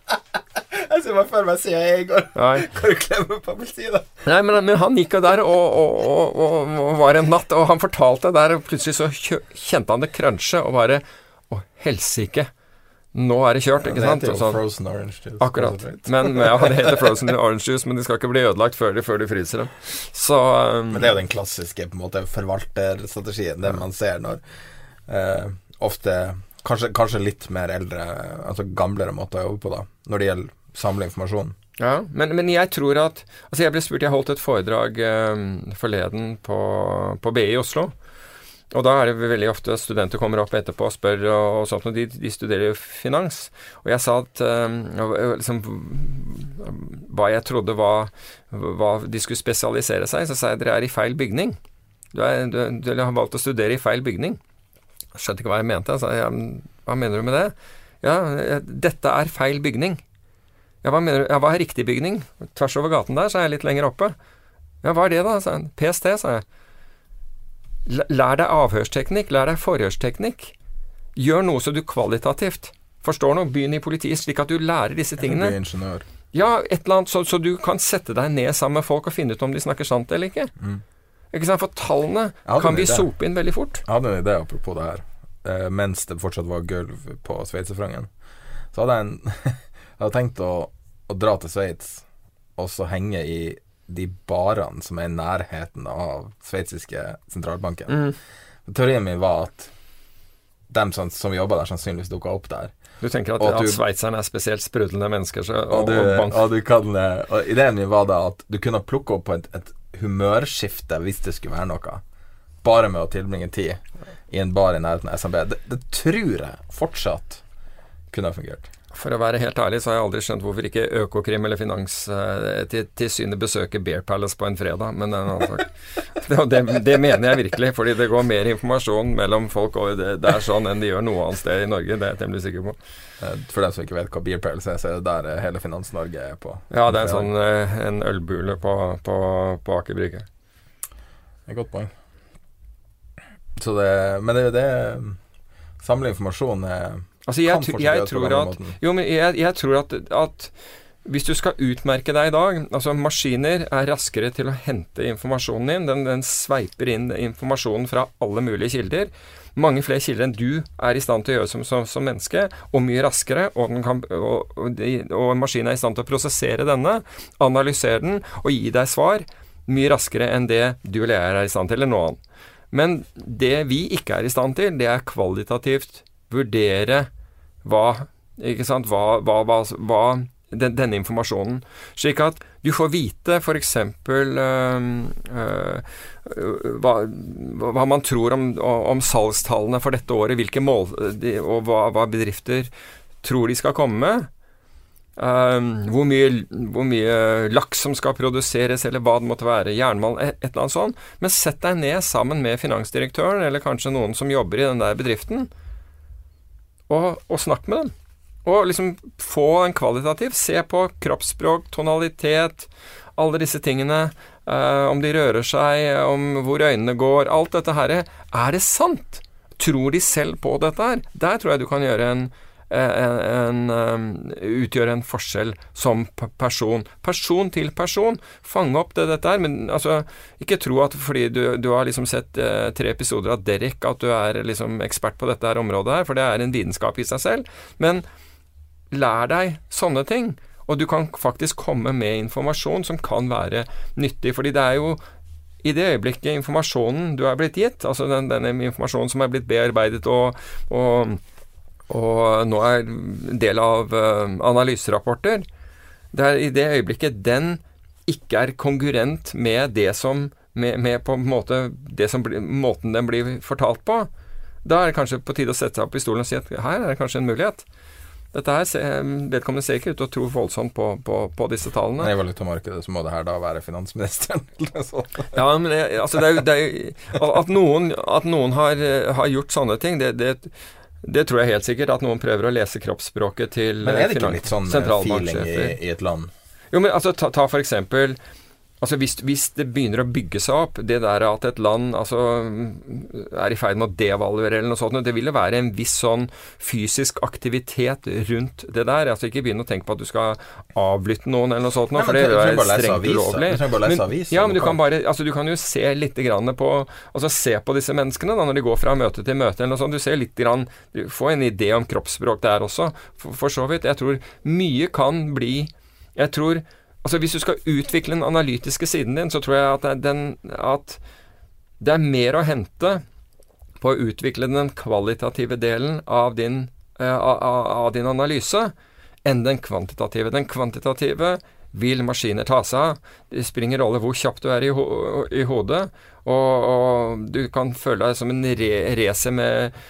Speaker 1: Jeg ser bare for meg CIA i går. Kan du klemme på appelsiner?
Speaker 2: Nei, men, men, han gikk jo der og, og, og, og, var en natt, og han fortalte der, og plutselig så kjente han det krønsje, og bare Å, helsike nå er det kjørt, ikke sant?
Speaker 1: Det heter jo sånn, frozen orange juice.
Speaker 2: Akkurat. Men, ja, det heter frozen orange juice, men de skal ikke bli ødelagt før de, før de fryser dem. Så um,
Speaker 1: Men det er jo den klassiske på en måte forvalterstrategien, det man ser når uh, ofte kanskje, kanskje, litt mer eldre, altså gamlere måter å jobbe på, da, når det gjelder samle informasjon.
Speaker 2: Ja, men, men, jeg tror at Altså, jeg ble spurt Jeg holdt et foredrag um, forleden på, på BI i Oslo. Og da er det veldig ofte studenter kommer opp etterpå og spør og, og sånt, og de, de, studerer jo finans. Og jeg sa at øh, liksom, hva jeg trodde var hva de skulle spesialisere seg, så sa jeg dere er i feil bygning. Du, er, du, du har valgt å studere i feil bygning. Skjønte ikke hva jeg mente. Jeg sa ja, hva mener du med det? Ja, dette er feil bygning. Ja, hva mener du? Ja, hva er riktig bygning? Tvers over gaten der, så er jeg litt lenger oppe. Ja, hva er det da? PST, sa jeg. Lær deg avhørsteknikk, lær deg forhørsteknikk. Gjør noe så du kvalitativt forstår noe. Begynn i politiet, slik at du lærer disse tingene.
Speaker 1: Bli ingeniør.
Speaker 2: Ja, et eller annet, så, så, du kan sette deg ned sammen med folk og finne ut om de snakker sant eller ikke. Mm. Ikke sant? For tallene kan vi sope inn veldig fort.
Speaker 1: Jeg hadde en idé apropos det her. Eh, mens det fortsatt var gulv på sveitserfrangen, så hadde jeg, en, jeg hadde tenkt å, å dra til Sveits og så henge i de barene som er i nærheten av sveitsiske sentralbanken. Mm. Teorien min var at dem som, som jobba der, sannsynligvis dukka opp der.
Speaker 2: Du tenker at, at, at sveitserne er spesielt sprudlende mennesker? Så,
Speaker 1: og, og, du, og, og, du kan, og ideen min var da at du kunne plukke opp på et, et humørskifte hvis det skulle være noe. Bare med å tilbringe tid i en bar i nærheten av SMB. Det, det tror jeg fortsatt kunne ha fungert.
Speaker 2: For å være helt ærlig så har jeg aldri skjønt hvorfor ikke Økokrim eller Finanstilsynet eh, besøker Bear Palace på en fredag, men det er en annen sak. Det, det, mener jeg virkelig, fordi det går mer informasjon mellom folk og det, det, er sånn enn de gjør noe annet sted i Norge. Det er jeg temmelig sikker på.
Speaker 1: Eh, for dem som ikke vet hva Beer Palace er, så er det der eh, hele Finans-Norge er på.
Speaker 2: Ja, det er en sånn en ølbule på, på, på Aker Brygge.
Speaker 1: Et godt poeng. Så det, men det er jo det Samle informasjon er
Speaker 2: Altså, jeg, jeg, jeg tror at Jo, men jeg, jeg tror at, at hvis du skal utmerke deg i dag altså Maskiner er raskere til å hente informasjonen din. Den, den, sveiper inn informasjonen fra alle mulige kilder. Mange flere kilder enn du er i stand til å gjøre som, som, som menneske, og mye raskere. Og, kan, og, og, og maskinen er i stand til å prosessere denne, analysere den og gi deg svar mye raskere enn det du eller jeg er i stand til, eller noen annen. Men det vi ikke er i stand til, det er kvalitativt vurdere hva hva, hva, hva, den, denne informasjonen. Slik at du får vite f.eks. Øh, øh, hva, hva, man tror om, om, salgstallene for dette året, hvilke mål de, og hva, hva, bedrifter tror de skal komme med. Um, hvor, mye, hvor mye laks som skal produseres, eller hva det måtte være. Jernmalm, et eller annet sånt. Men sett deg ned sammen med finansdirektøren, eller kanskje noen som jobber i den der bedriften, og, og snakk med dem. Og liksom få en kvalitativ. Se på kroppsspråk, tonalitet, alle disse tingene. Uh, om de rører seg, om hvor øynene går. Alt dette her. Er det sant? Tror de selv på dette her? Der tror jeg du kan gjøre en, en, utgjøre en forskjell som person. Person til person. Fange opp det dette her. Men altså, ikke tro at fordi du, du har liksom sett eh, tre episoder av Derek, at du er liksom ekspert på dette her området her, for det er en vitenskap i seg selv. Men lær deg sånne ting. Og du kan faktisk komme med informasjon som kan være nyttig. fordi det er jo i det øyeblikket informasjonen du er blitt gitt, altså den, denne informasjonen som er blitt bearbeidet og, og, og nå er del av uh, analyserapporter, det er i det øyeblikket den ikke er konkurrent med det som med, med på en måte det som, måten den blir fortalt på, da er det kanskje på tide å sette seg opp i stolen og si at her er det kanskje en mulighet. Dette her, Vedkommende ser ikke ut til å tro voldsomt på, på, på disse tallene.
Speaker 1: I valutamarkedet så må det her da være finansministeren.
Speaker 2: ja, men det, altså det er, det er, at noen, at noen har, har, gjort sånne ting, det, det, det, tror jeg helt sikkert. At noen prøver å lese kroppsspråket til
Speaker 1: Men er det ikke litt sånn eh, feeling i, i, et land?
Speaker 2: Jo, men altså, ta, ta for eksempel Altså hvis, hvis, det begynner å bygge seg opp, det der at et land altså, er i ferd med å devaluere eller noe sånt, det vil jo være en viss sånn fysisk aktivitet rundt det der. Altså Ikke begynne å tenke på at du skal avlytte noen eller noe sånt, nå, for det er strengt ulovlig. Ja, men du kan, bare, altså, du kan jo se litt grann på Altså se på disse menneskene da, når de går fra møte til møte eller noe sånt. Du ser litt grann Du får en idé om kroppsspråk der også, for, for så vidt. Jeg tror mye kan bli Jeg tror Altså Hvis du skal utvikle den analytiske siden din, så tror jeg at det, den, at det er mer å hente på å utvikle den kvalitative delen av din, uh, av, av din analyse enn den kvantitative. Den kvantitative vil maskiner ta seg av. Det springer rolle hvor kjapt du er i, ho i hodet, og, og, du kan føle deg som en re racer med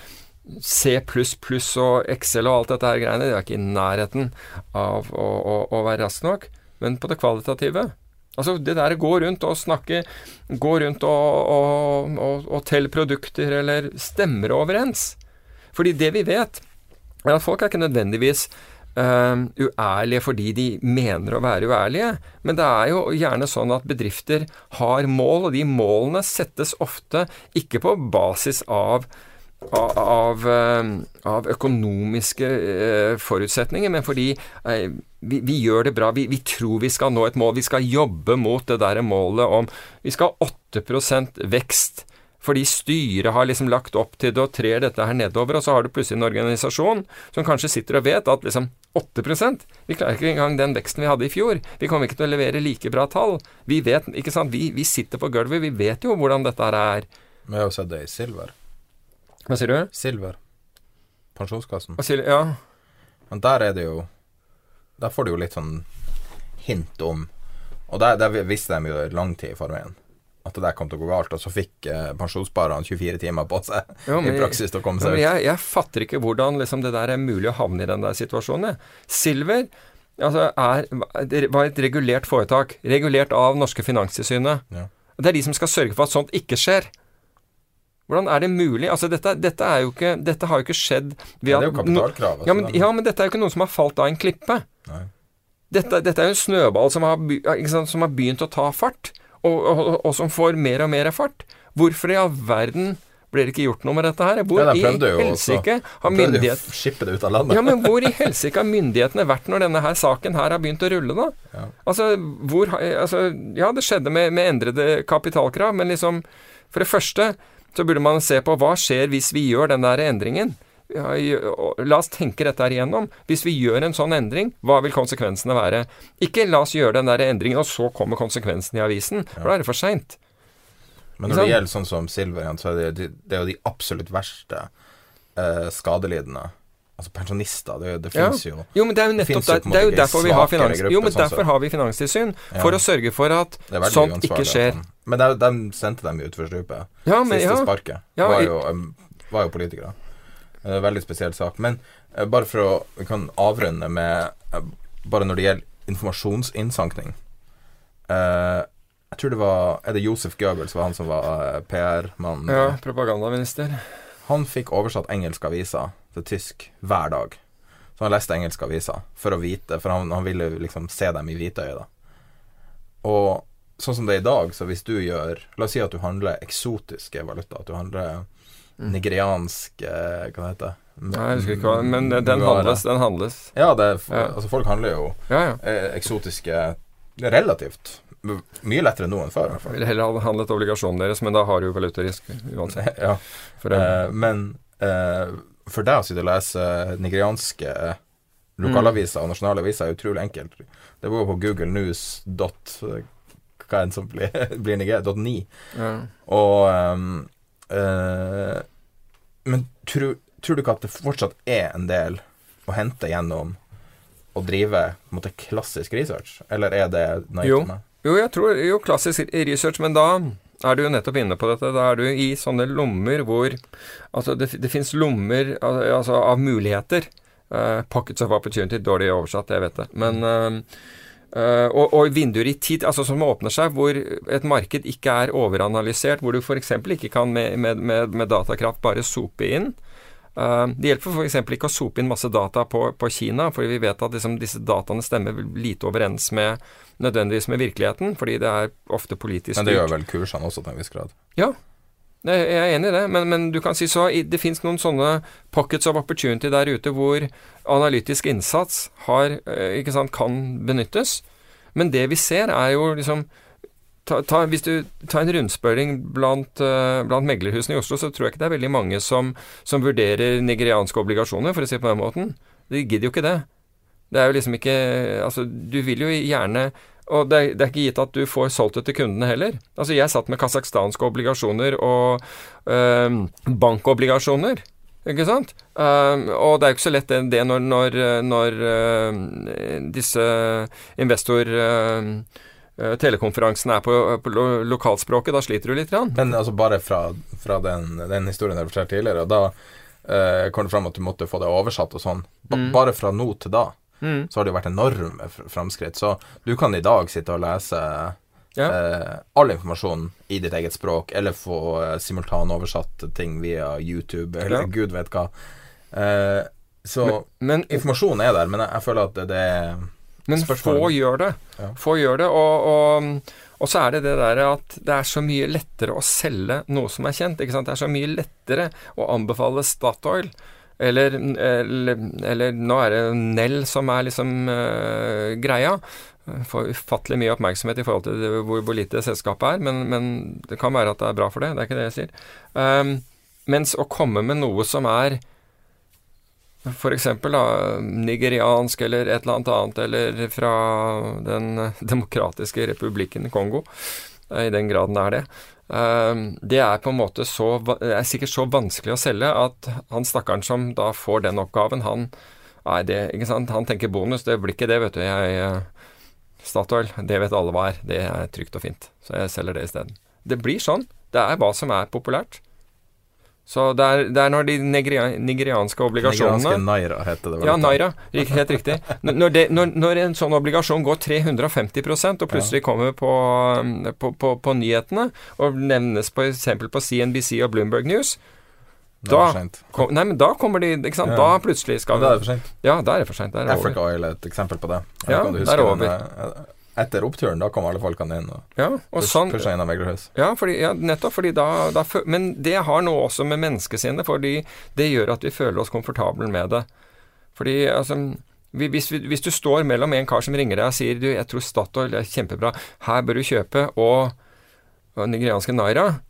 Speaker 2: C++ og Excel og alt dette her greiene. Det er ikke i nærheten av å, å, å være rask nok men på det kvalitative. Altså det der gå rundt og snakke, gå rundt og, og, og, og telle produkter, eller stemmer overens. Fordi det vi vet, er at folk er ikke nødvendigvis uh, uærlige fordi de mener å være uærlige, men det er jo gjerne sånn at bedrifter har mål, og de målene settes ofte ikke på basis av av, av, av, økonomiske uh, forutsetninger, men fordi vi, vi, gjør det bra. Vi, vi, tror vi skal nå et mål. Vi skal jobbe mot det der målet om Vi skal ha 8% vekst. Fordi styret har liksom lagt opp til det og trer dette her nedover, og så har du plutselig en organisasjon som kanskje sitter og vet at liksom 8% Vi klarer ikke engang den veksten vi hadde i fjor. Vi kommer ikke til å levere like bra tall. Vi vet, ikke sant, vi, vi sitter på gulvet, vi vet jo hvordan dette her er.
Speaker 1: Vi har jo sett det i Silver.
Speaker 2: Hva sier du?
Speaker 1: Silver. Pensjonskassen.
Speaker 2: Sil ja.
Speaker 1: Men der er det jo Der får du jo litt sånn hint om Og der, der visste de jo lang tid i forveien at det der kom til å gå galt, og så fikk eh, pensjonssparerne 24 timer på seg jo, men, i praksis til å komme seg
Speaker 2: ut. Jeg, jeg, fatter ikke hvordan liksom, det der er mulig å havne i den der situasjonen. Silver altså, er, var et regulert foretak, regulert av norske Finanstilsynet. Ja. Det er de som skal sørge for at sånt ikke skjer. Hvordan er det mulig? Altså, dette, dette, er jo ikke, dette har jo ikke skjedd
Speaker 1: ved ja, Det er jo kapitalkravet.
Speaker 2: Ja, men, ja, men dette er jo ikke noe som har falt av en klippe. Nei. Dette, dette er jo en snøball som har, sant, som har, begynt å ta fart, og, og, og, som får mer og mer fart. Hvorfor i all verden ble det ikke gjort noe med dette her? Hvor
Speaker 1: ja, i helsike har myndighet... det ut av landet.
Speaker 2: ja, men hvor i helsike har myndighetene vært når denne her saken her har begynt å rulle, da? Ja. Altså, hvor altså, Ja, det skjedde med, med endrede kapitalkrav, men liksom For det første så burde man se på hva skjer hvis vi gjør den der endringen. La oss tenke dette her igjennom. Hvis vi gjør en sånn endring, hva vil konsekvensene være? Ikke la oss gjøre den der endringen, og så kommer konsekvensen i avisen. For da er det for seint.
Speaker 1: Men når det gjelder sånn som Silver, så er det, det er jo de absolutt verste eh, skadelidende. Altså pensjonister, det, det ja. jo
Speaker 2: Jo, men det er jo nettopp der, det er jo derfor vi har finans, Jo, men derfor har vi finanstilsyn. Ja. For å sørge for at sånt ikke skjer.
Speaker 1: Sånn. Men de, sendte dem i stupet.
Speaker 2: Ja, men,
Speaker 1: Siste ja. sparket var jo, var, jo, politikere. Veldig spesiell sak. Men uh, bare for å Vi kan avrunde med uh, bare når det gjelder informasjonsinnsankning Uh, Jeg tror det var Er det Josef Goebbels var han som var eh, PR-mannen?
Speaker 2: Ja, propagandaminister.
Speaker 1: Han fikk oversatt engelske aviser til tysk hver dag. Så han leste engelske aviser for å vite, for han, han ville liksom se dem i hvitøyet. da. Og sånn som det er i dag, så hvis du gjør La oss si at du handler eksotiske valuta. At du handler nigeriansk eh, Hva det heter det?
Speaker 2: Nei, jeg husker ikke hva Men den handles. Den handles.
Speaker 1: Ja, det er,
Speaker 2: Ja.
Speaker 1: altså folk handler jo
Speaker 2: Ja, ja.
Speaker 1: eh, eksotiske Relativt. Mye lettere nå enn før,
Speaker 2: Jeg ville heller ha handlet obligasjonen deres, men da har du jo valutarisk uansett.
Speaker 1: ja.
Speaker 2: For
Speaker 1: Eh, men eh, for deg å sitte og lese nigerianske lokalaviser og nasjonale aviser er utrolig enkelt. Det går på Google News. Dot, hva enn som blir, blir Niger, dot ni.
Speaker 2: ja.
Speaker 1: Og eh, Men tror, tror du ikke at det fortsatt er en del å hente gjennom å drive måte, klassisk research, eller er det naivt
Speaker 2: Jo. Jo, jeg tror jo klassisk research, men da er du jo nettopp inne på dette. Da er du i sånne lommer hvor Altså, det, det fins lommer altså, av muligheter. Uh, pockets of opportunity, dårlig oversatt, jeg vet det. Men uh, Uh, og, og vinduer i tid, altså som åpner seg, hvor et marked ikke er overanalysert, hvor du f.eks. ikke kan med, med, med datakraft bare sope inn. Eh, det hjelper f.eks. ikke å sope inn masse data på, på Kina, fordi vi vet at liksom, disse dataene stemmer lite overens med nødvendigvis med virkeligheten, fordi det er ofte politisk styrt.
Speaker 1: Men det gjør vel kursene også til en viss grad.
Speaker 2: Ja, jeg er enig i det, men, men du kan si så Det fins noen sånne pockets of opportunity der ute hvor analytisk innsats har, eh, sant, kan benyttes. Men det vi ser, er jo liksom ta, ta, Hvis du tar en rundspørring blant, eh, blant meglerhusene i Oslo, så tror jeg ikke det er veldig mange som, som vurderer nigerianske obligasjoner, for å si det på den måten. De gidder jo ikke det. Det er jo liksom ikke Altså, du vil jo gjerne og det er, det er ikke gitt at du får solgt det til kundene heller. Altså, jeg satt med kasakhstanske obligasjoner og øhm, bankobligasjoner. Ikke sant? Um, og det er jo ikke så lett det, det når, når, når øhm, disse investor... øh, telekonferansene er på, på lo lokalspråket, da sliter du litt. Grann.
Speaker 1: Men altså bare fra, fra den, den historien jeg fortalte tidligere, da eh, kom det fram at du måtte få det oversatt og sånn. Ba
Speaker 2: Mm.
Speaker 1: Bare fra nå til da
Speaker 2: Mm.
Speaker 1: så har det jo vært enorme fr- framskritt. Så du kan i dag sitte og lese
Speaker 2: Ja.
Speaker 1: eh, all informasjon i ditt eget språk, eller få eh, simultanoversatt ting via YouTube, eller
Speaker 2: Ja.
Speaker 1: gud vet hva. Eh, så
Speaker 2: Men,
Speaker 1: informasjonen er der, men jeg, jeg føler at det, det er
Speaker 2: men
Speaker 1: Spørsmål.
Speaker 2: få gjør det.
Speaker 1: Ja.
Speaker 2: Få gjør det. Og, og, og så er det det der at det er så mye lettere å selge noe som er kjent. Ikke sant? Det er så mye lettere å anbefale Statoil. Eller, eller, eller nå er det Nell som er liksom uh, greia. Får ufattelig mye oppmerksomhet i forhold til det, hvor, hvor lite selskapet er, men, men det kan være at det er bra for det. Det er ikke det jeg sier. Um, mens å komme med noe som er f.eks. nigeriansk eller et eller annet annet, eller fra Den demokratiske republikken Kongo, eh, i den graden er det. Eh, Det er på en måte så Det er sikkert så vanskelig å selge at han stakkaren som da får den oppgaven, han det? Han tenker bonus, det blir ikke det, vet du. Jeg, eh, Statoil, det vet alle hva er. Det er trygt og fint. Så jeg selger det isteden. Det blir sånn. Det er hva som er populært. Så det er, det er når de nigeria, nigerianske obligasjonene
Speaker 1: Nigerianske Naira heter det vel.
Speaker 2: ja, Naira. Helt riktig. Når, det, når, når en sånn obligasjon går 350% og plutselig kommer på, um, på, på, på nyhetene, og nevnes f.eks. på CNBC og Bloomberg News, da, kom, nei, men da kommer de ikke sant?
Speaker 1: Ja.
Speaker 2: Da plutselig skal
Speaker 1: Da er det for sent.
Speaker 2: Ja, da er det for seint.
Speaker 1: Africa. Oil er et eksempel på det. Jeg
Speaker 2: Ja, det er over.
Speaker 1: den, eh, Etter oppturen, da kom alle folkene inn og
Speaker 2: Ja, og sånn
Speaker 1: pusha inn av Veglerhus.
Speaker 2: Ja, fordi, ja, nettopp fordi da, da Men det har noe også med menneskesinnet, fordi det gjør at vi føler oss komfortable med det. Fordi altså vi- hvis, vi, hvis du står mellom en kar som ringer deg og sier du, 'Jeg tror Statoil er kjempebra, her bør du kjøpe', og, og nigerianske naira,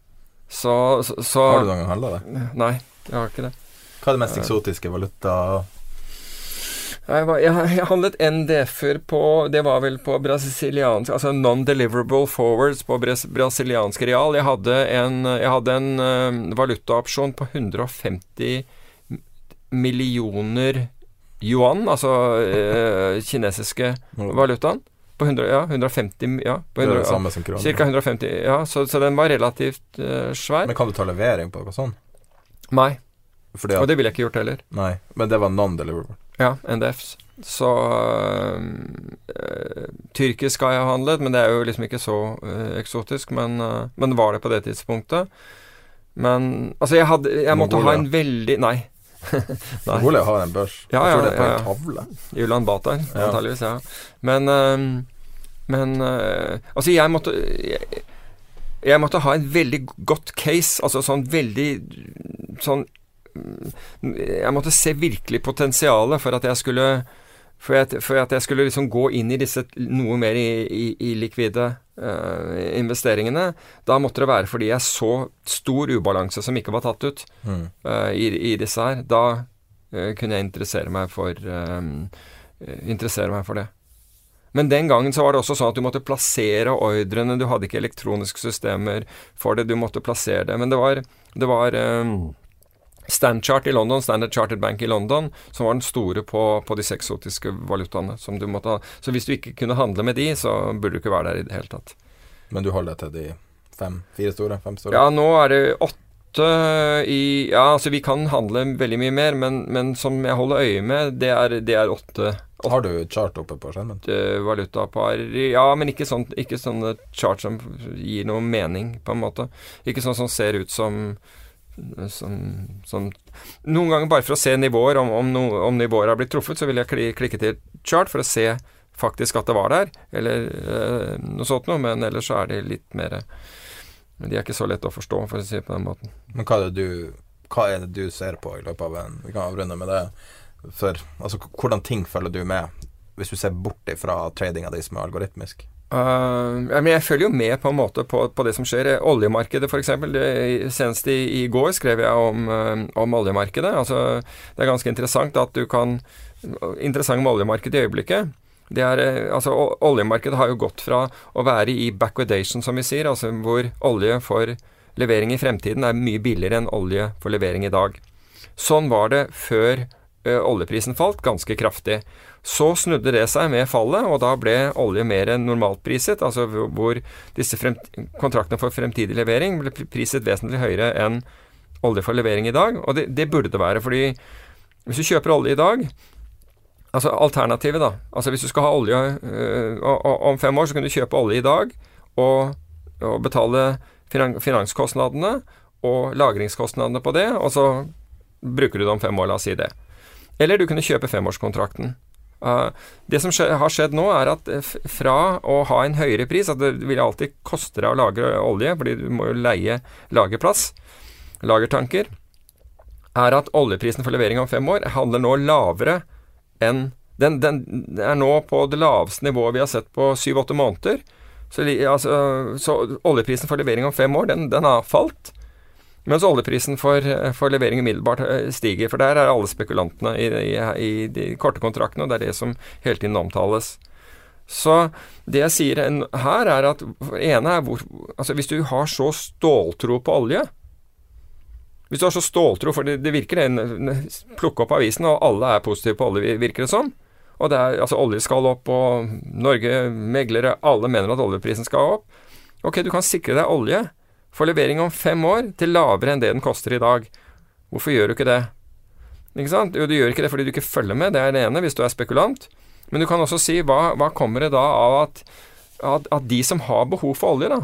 Speaker 2: så, så, så
Speaker 1: Har du noen gang handla det?
Speaker 2: Nei, jeg har ikke det.
Speaker 1: Hva er det mest eksotiske valuta
Speaker 2: Jeg, var, jeg, handlet NDF-er på Det var vel på brasiliansk Altså non-deliverable forwards på bras, brasiliansk real. Jeg hadde en, jeg hadde en eh, valutaopsjon på 150 millioner yuan, altså eh, kinesiske valutaen. På 100, ja, 150 ja, på
Speaker 1: Det er det samme som kronen.
Speaker 2: Cirka 150, ja, så, så den var relativt uh, svær.
Speaker 1: Men kan du ta levering på noe sånt?
Speaker 2: Nei,
Speaker 1: Fordi
Speaker 2: og det ville jeg ikke gjort heller.
Speaker 1: nei, men det var non-deliverable.
Speaker 2: Ja, NDFs. så øh, Tyrkisk har jeg handlet, men det er jo liksom ikke så øh, eksotisk. Men, øh, men var det på det tidspunktet. Men altså, jeg hadde Jeg måtte ha en veldig Nei.
Speaker 1: nei. Mongolia har en børs.
Speaker 2: Ja,
Speaker 1: jeg
Speaker 2: tror
Speaker 1: det er en tavle.
Speaker 2: Ulan Batar, ja. antakeligvis. Ja. Men Men Altså, jeg måtte jeg, jeg måtte ha en veldig godt case, altså sånn veldig sånn Jeg måtte se virkelig potensialet for at jeg skulle for at, for at jeg skulle liksom gå inn i disse noe mer i, i, i likvide uh, investeringene. Da måtte det være fordi jeg så stor ubalanse som ikke var tatt ut mm. uh, i, i, disse her. Da uh, kunne jeg interessere meg for interessere meg for det. Men den gangen så var det også sånn at du måtte plassere ordrene. Du hadde ikke elektroniske systemer for det. Du måtte plassere det. Men det var, det var um, Standchart i London, Standard Chartered Bank i London, som var den store på, på disse eksotiske valutaene. som du måtte ha. Så hvis du ikke kunne handle med de, så burde du ikke være der i det hele tatt.
Speaker 1: Men du holder deg til de fem, fire store? Fem store?
Speaker 2: Ja, nå er det åtte i Ja, altså vi kan handle veldig mye mer, men, men som jeg holder øye med, det er, det er åtte. åtte
Speaker 1: Har du chart oppe på skjermen?
Speaker 2: Valutapar Ja, men ikke, sånn, ikke sånne chart som gir noe mening, på en måte. Ikke sånn som ser ut som som, som, Noen ganger bare for å se nivåer, om, om, no, om nivåer har blitt truffet, så vil jeg klikke til chart for å se faktisk at det var der, eller øh, noe sånt noe, men ellers så er det litt mer de er ikke så lett å forstå, for å si det på den måten.
Speaker 1: Men hva er det du, er det du ser på i løpet av en Vi kan avrunde med det. For altså, hvordan ting følger du med, hvis du ser bort fra tradinga di som er algoritmisk?
Speaker 2: Uh, men jeg følger jo med på en måte på, på det som skjer. Oljemarkedet f.eks. Senest i, i, går skrev jeg om, uh, om oljemarkedet. Altså, det er ganske interessant at du kan Interessant med oljemarkedet i øyeblikket det er, eh, altså, oljemarkedet har jo gått fra å være i backwardation, som vi sier, altså hvor olje for levering i fremtiden er mye billigere enn olje for levering i dag. Sånn var det før ø, eh, oljeprisen falt, ganske kraftig. Så snudde det seg med fallet, og da ble olje mer enn normalpriset, altså hvor disse kontraktene for fremtidig levering ble priset vesentlig høyere enn olje for levering i dag. Og det, det burde det være, fordi hvis du kjøper olje i dag, Altså alternativet, da. Altså Hvis du skal ha olje øh, om fem år, så kan du kjøpe olje i dag og, og betale finanskostnadene og lagringskostnadene på det, og så bruker du det om fem år, la oss si det. Eller du kunne kjøpe femårskontrakten. Uh, det som har skjedd nå, er at eh, fra å ha en høyere pris At det vil alltid koste deg å lagre olje, fordi du må jo leie lagerplass, lagertanker, er at oljeprisen for levering om fem år handler nå lavere enn den, den, er nå på det laveste nivået vi har sett på syv-åtte måneder. Så, altså, så, oljeprisen for levering om fem år, den, den har falt. Mens oljeprisen for, for, levering umiddelbart eh, stiger. For der er alle spekulantene i, i, i, de korte kontraktene, og det er det som hele tiden omtales. Så det jeg sier her, er at ene er hvor Altså, hvis du har så ståltro på olje, hvis du har så ståltro, for det, det virker det Plukke opp avisen, og alle er positive på olje, virker det som. Og det er, altså Olje skal opp, og Norge, meglere, alle mener at oljeprisen skal opp. Ok, du kan sikre deg olje for levering om fem år til lavere enn det den koster i dag. Hvorfor gjør du ikke det? Ikke sant? Jo, du gjør ikke det fordi du ikke følger med, det er det ene, hvis du er spekulant. Men du kan også si hva, hva kommer det da av at, at, at de som har behov for olje, da,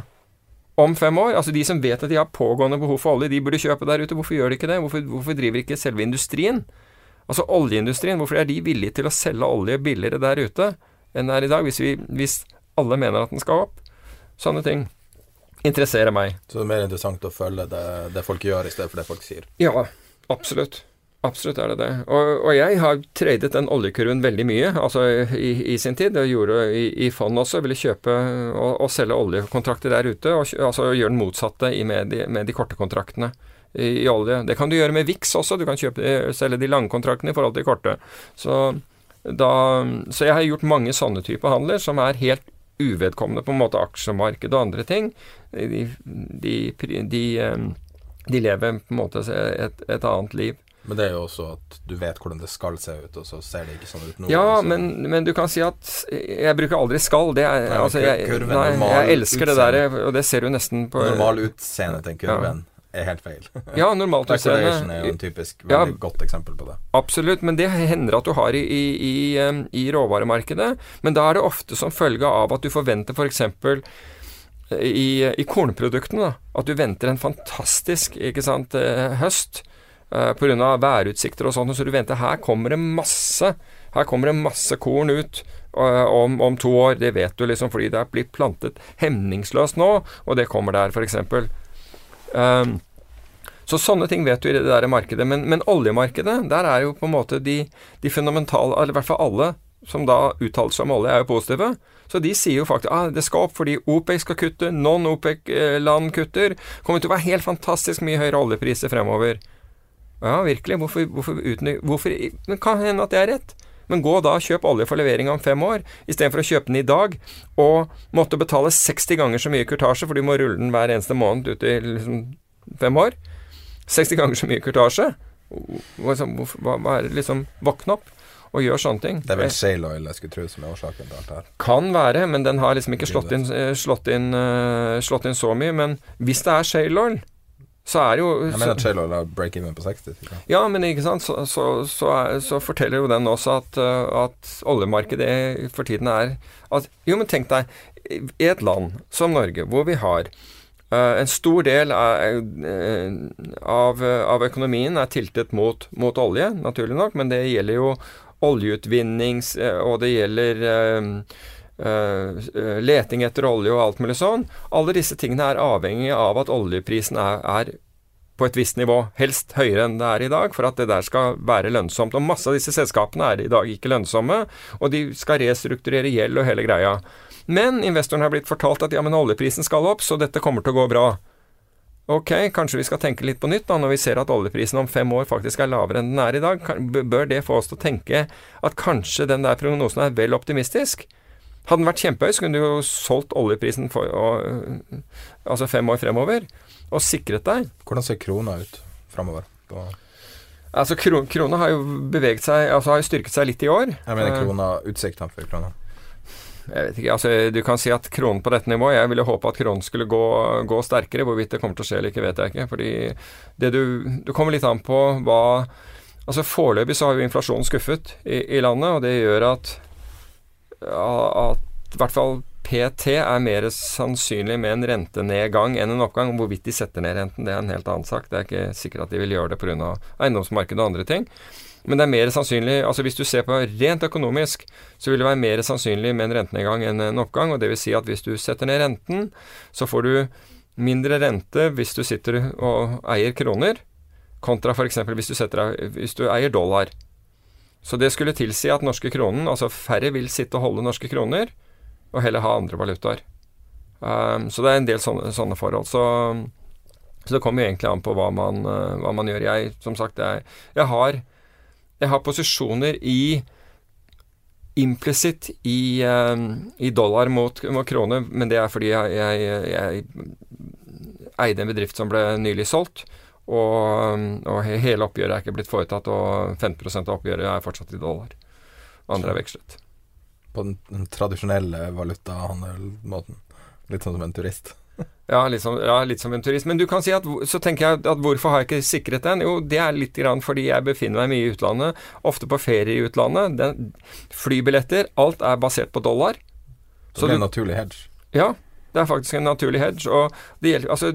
Speaker 2: om fem år. Altså De som vet at de har pågående behov for olje, de burde kjøpe der ute. Hvorfor gjør de ikke det? Hvorfor, hvorfor driver ikke selve industrien? Altså oljeindustrien, hvorfor er de villige til å selge olje billigere der ute enn det er i dag, hvis, vi, hvis alle mener at den skal opp? Sånne ting interesserer meg.
Speaker 1: Så det er mer interessant å følge det, det folk gjør, i stedet for det folk sier?
Speaker 2: Ja, absolutt. Absolutt er det det. Og, og jeg har tradet den oljekurven veldig mye altså i, i sin tid. Det gjorde i, i fond også. Ville kjøpe og, og, selge oljekontrakter der ute. Og, altså gjøre den motsatte med de, med, de, korte kontraktene i, i, olje. Det kan du gjøre med VIX også. Du kan kjøpe, selge de lange kontraktene i forhold til de korte. Så, da, så jeg har gjort mange sånne typer handler som er helt uvedkommende på en måte aksjemarked og andre ting. De, de, de, de lever på en måte et, et annet liv.
Speaker 1: Men det er jo også at du vet hvordan det skal se ut, og så ser det ikke sånn ut nå.
Speaker 2: Ja, men, men, du kan si at jeg bruker aldri skal. Det er, nei, altså, jeg, nei, jeg elsker det der, og det ser du nesten på
Speaker 1: Normal utseende tenker en kurven. Ja. Er helt feil.
Speaker 2: Ja, normalt Decoration
Speaker 1: er jo en typisk veldig
Speaker 2: Ja.
Speaker 1: godt eksempel på det.
Speaker 2: Absolutt, men det hender at du har i, i, i, råvaremarkedet. Men da er det ofte som følge av at du forventer f.eks. I, i kornproduktene, da, at du venter en fantastisk ikke sant, eh, høst eh, pga. værutsikter og sånn, så du venter her kommer det masse her kommer det masse korn ut eh, om, om to år. Det vet du liksom fordi det er blitt plantet hemningsløst nå, og det kommer der, f.eks. Um, så sånne ting vet du i det der markedet. Men, men oljemarkedet, der er jo på en måte de, de fundamentale Eller i hvert fall alle som da uttaler seg om olje, er jo positive. Så de sier jo faktisk at ah, det skal opp fordi OPEC skal kutte, non-OPEC-land kutter. Kommer til å være helt fantastisk mye høyere oljepriser fremover. Ja, virkelig. Hvorfor, hvorfor, utny- hvorfor Men kan hende at det er rett. Men gå da og kjøp olje for levering om fem år, istedenfor å kjøpe den i dag og måtte betale 60 ganger så mye kurtasje, for du må rulle den hver eneste måned ut i liksom fem år. 60 ganger så mye kurtasje. Hva, hva, hva er det liksom Våkne opp og gjør sånne ting.
Speaker 1: Det er vel shale oil jeg skulle tro som er årsaken til alt det her.
Speaker 2: Kan være, men den har liksom ikke slått inn, eh, slått inn, eh, slått inn så mye. Men hvis det er shale oil, så er jo
Speaker 1: Jeg mener at la break-even på 60. Ikke?
Speaker 2: Ja, men ikke sant, så, så, så, er, så forteller jo den også at, uh, at oljemarkedet for tiden er at, Jo, men tenk deg, i et land som Norge, hvor vi har uh, en stor del av, uh, av, av økonomien er tiltet mot, mot olje, naturlig nok, men det gjelder jo oljeutvinnings, og det gjelder uh, leting etter olje og alt mulig sånn. Alle disse tingene er avhengig av at oljeprisen er, er på et visst nivå, helst høyere enn det er i dag, for at det der skal være lønnsomt. Og masse av disse selskapene er i dag ikke lønnsomme, og de skal restrukturere gjeld og hele greia. Men investoren har blitt fortalt at ja, men oljeprisen skal opp, så dette kommer til å gå bra. Ok, kanskje vi skal tenke litt på nytt da, når vi ser at oljeprisen om fem år faktisk er lavere enn den er i dag. Bør det få oss til å tenke at kanskje den der prognosen er vel optimistisk? Hadde den vært kjempehøy, så kunne du jo solgt oljeprisen for og, altså fem år fremover, og sikret deg.
Speaker 1: Hvordan ser krona ut fremover?
Speaker 2: Altså, kro krona har jo beveget seg, altså har jo styrket seg litt i år.
Speaker 1: Jeg mener
Speaker 2: Eh,
Speaker 1: krona, utsiktene for krona.
Speaker 2: Jeg vet ikke, altså Du kan si at kronen på dette nivået Jeg ville håpe at kronen skulle gå, gå sterkere. Hvorvidt det kommer til å skje eller ikke, vet jeg ikke. Fordi det du Du kommer litt an på hva Altså Foreløpig så har jo inflasjonen skuffet i, i landet, og det gjør at at i hvert fall PT er mer sannsynlig med en rentenedgang enn en oppgang. Hvorvidt de setter ned renten, det er en helt annen sak. Det er ikke sikkert at de vil gjøre det pga. eiendomsmarkedet og andre ting. Men det er mer sannsynlig altså Hvis du ser på rent økonomisk, så vil det være mer sannsynlig med en rentenedgang enn en oppgang. og vil si at hvis du setter ned renten, så får du mindre rente hvis du sitter og eier kroner, kontra f.eks. Hvis, hvis du eier dollar. Så det skulle tilsi at norske kronen, altså færre vil sitte og holde norske kroner, og heller ha andre valutaer. Um, så det er en del sånne, sånne forhold. Så, så det kommer jo egentlig an på hva man, uh, hva man gjør. Jeg, som sagt, jeg, jeg har jeg har posisjoner i implisitt i, eh, i dollar mot, mot krone, men det er fordi jeg, jeg eide en bedrift som ble nylig solgt. Og, og hele oppgjøret er ikke blitt foretatt, og 15 av oppgjøret er fortsatt i dollar. Andre er vekslet.
Speaker 1: På den, den tradisjonelle valutahandelmåten. Litt sånn som en turist.
Speaker 2: Ja litt, som, ja, litt som en turist. Men du kan si at så tenker jeg at hvorfor har jeg ikke sikret den? Jo, det er litt grann fordi jeg befinner meg mye i utlandet, ofte på ferie i utlandet. Den, flybilletter, alt er basert på dollar.
Speaker 1: Så det er en naturlig hedge.
Speaker 2: Ja, det er faktisk en naturlig hedge. Og det gjelder, altså,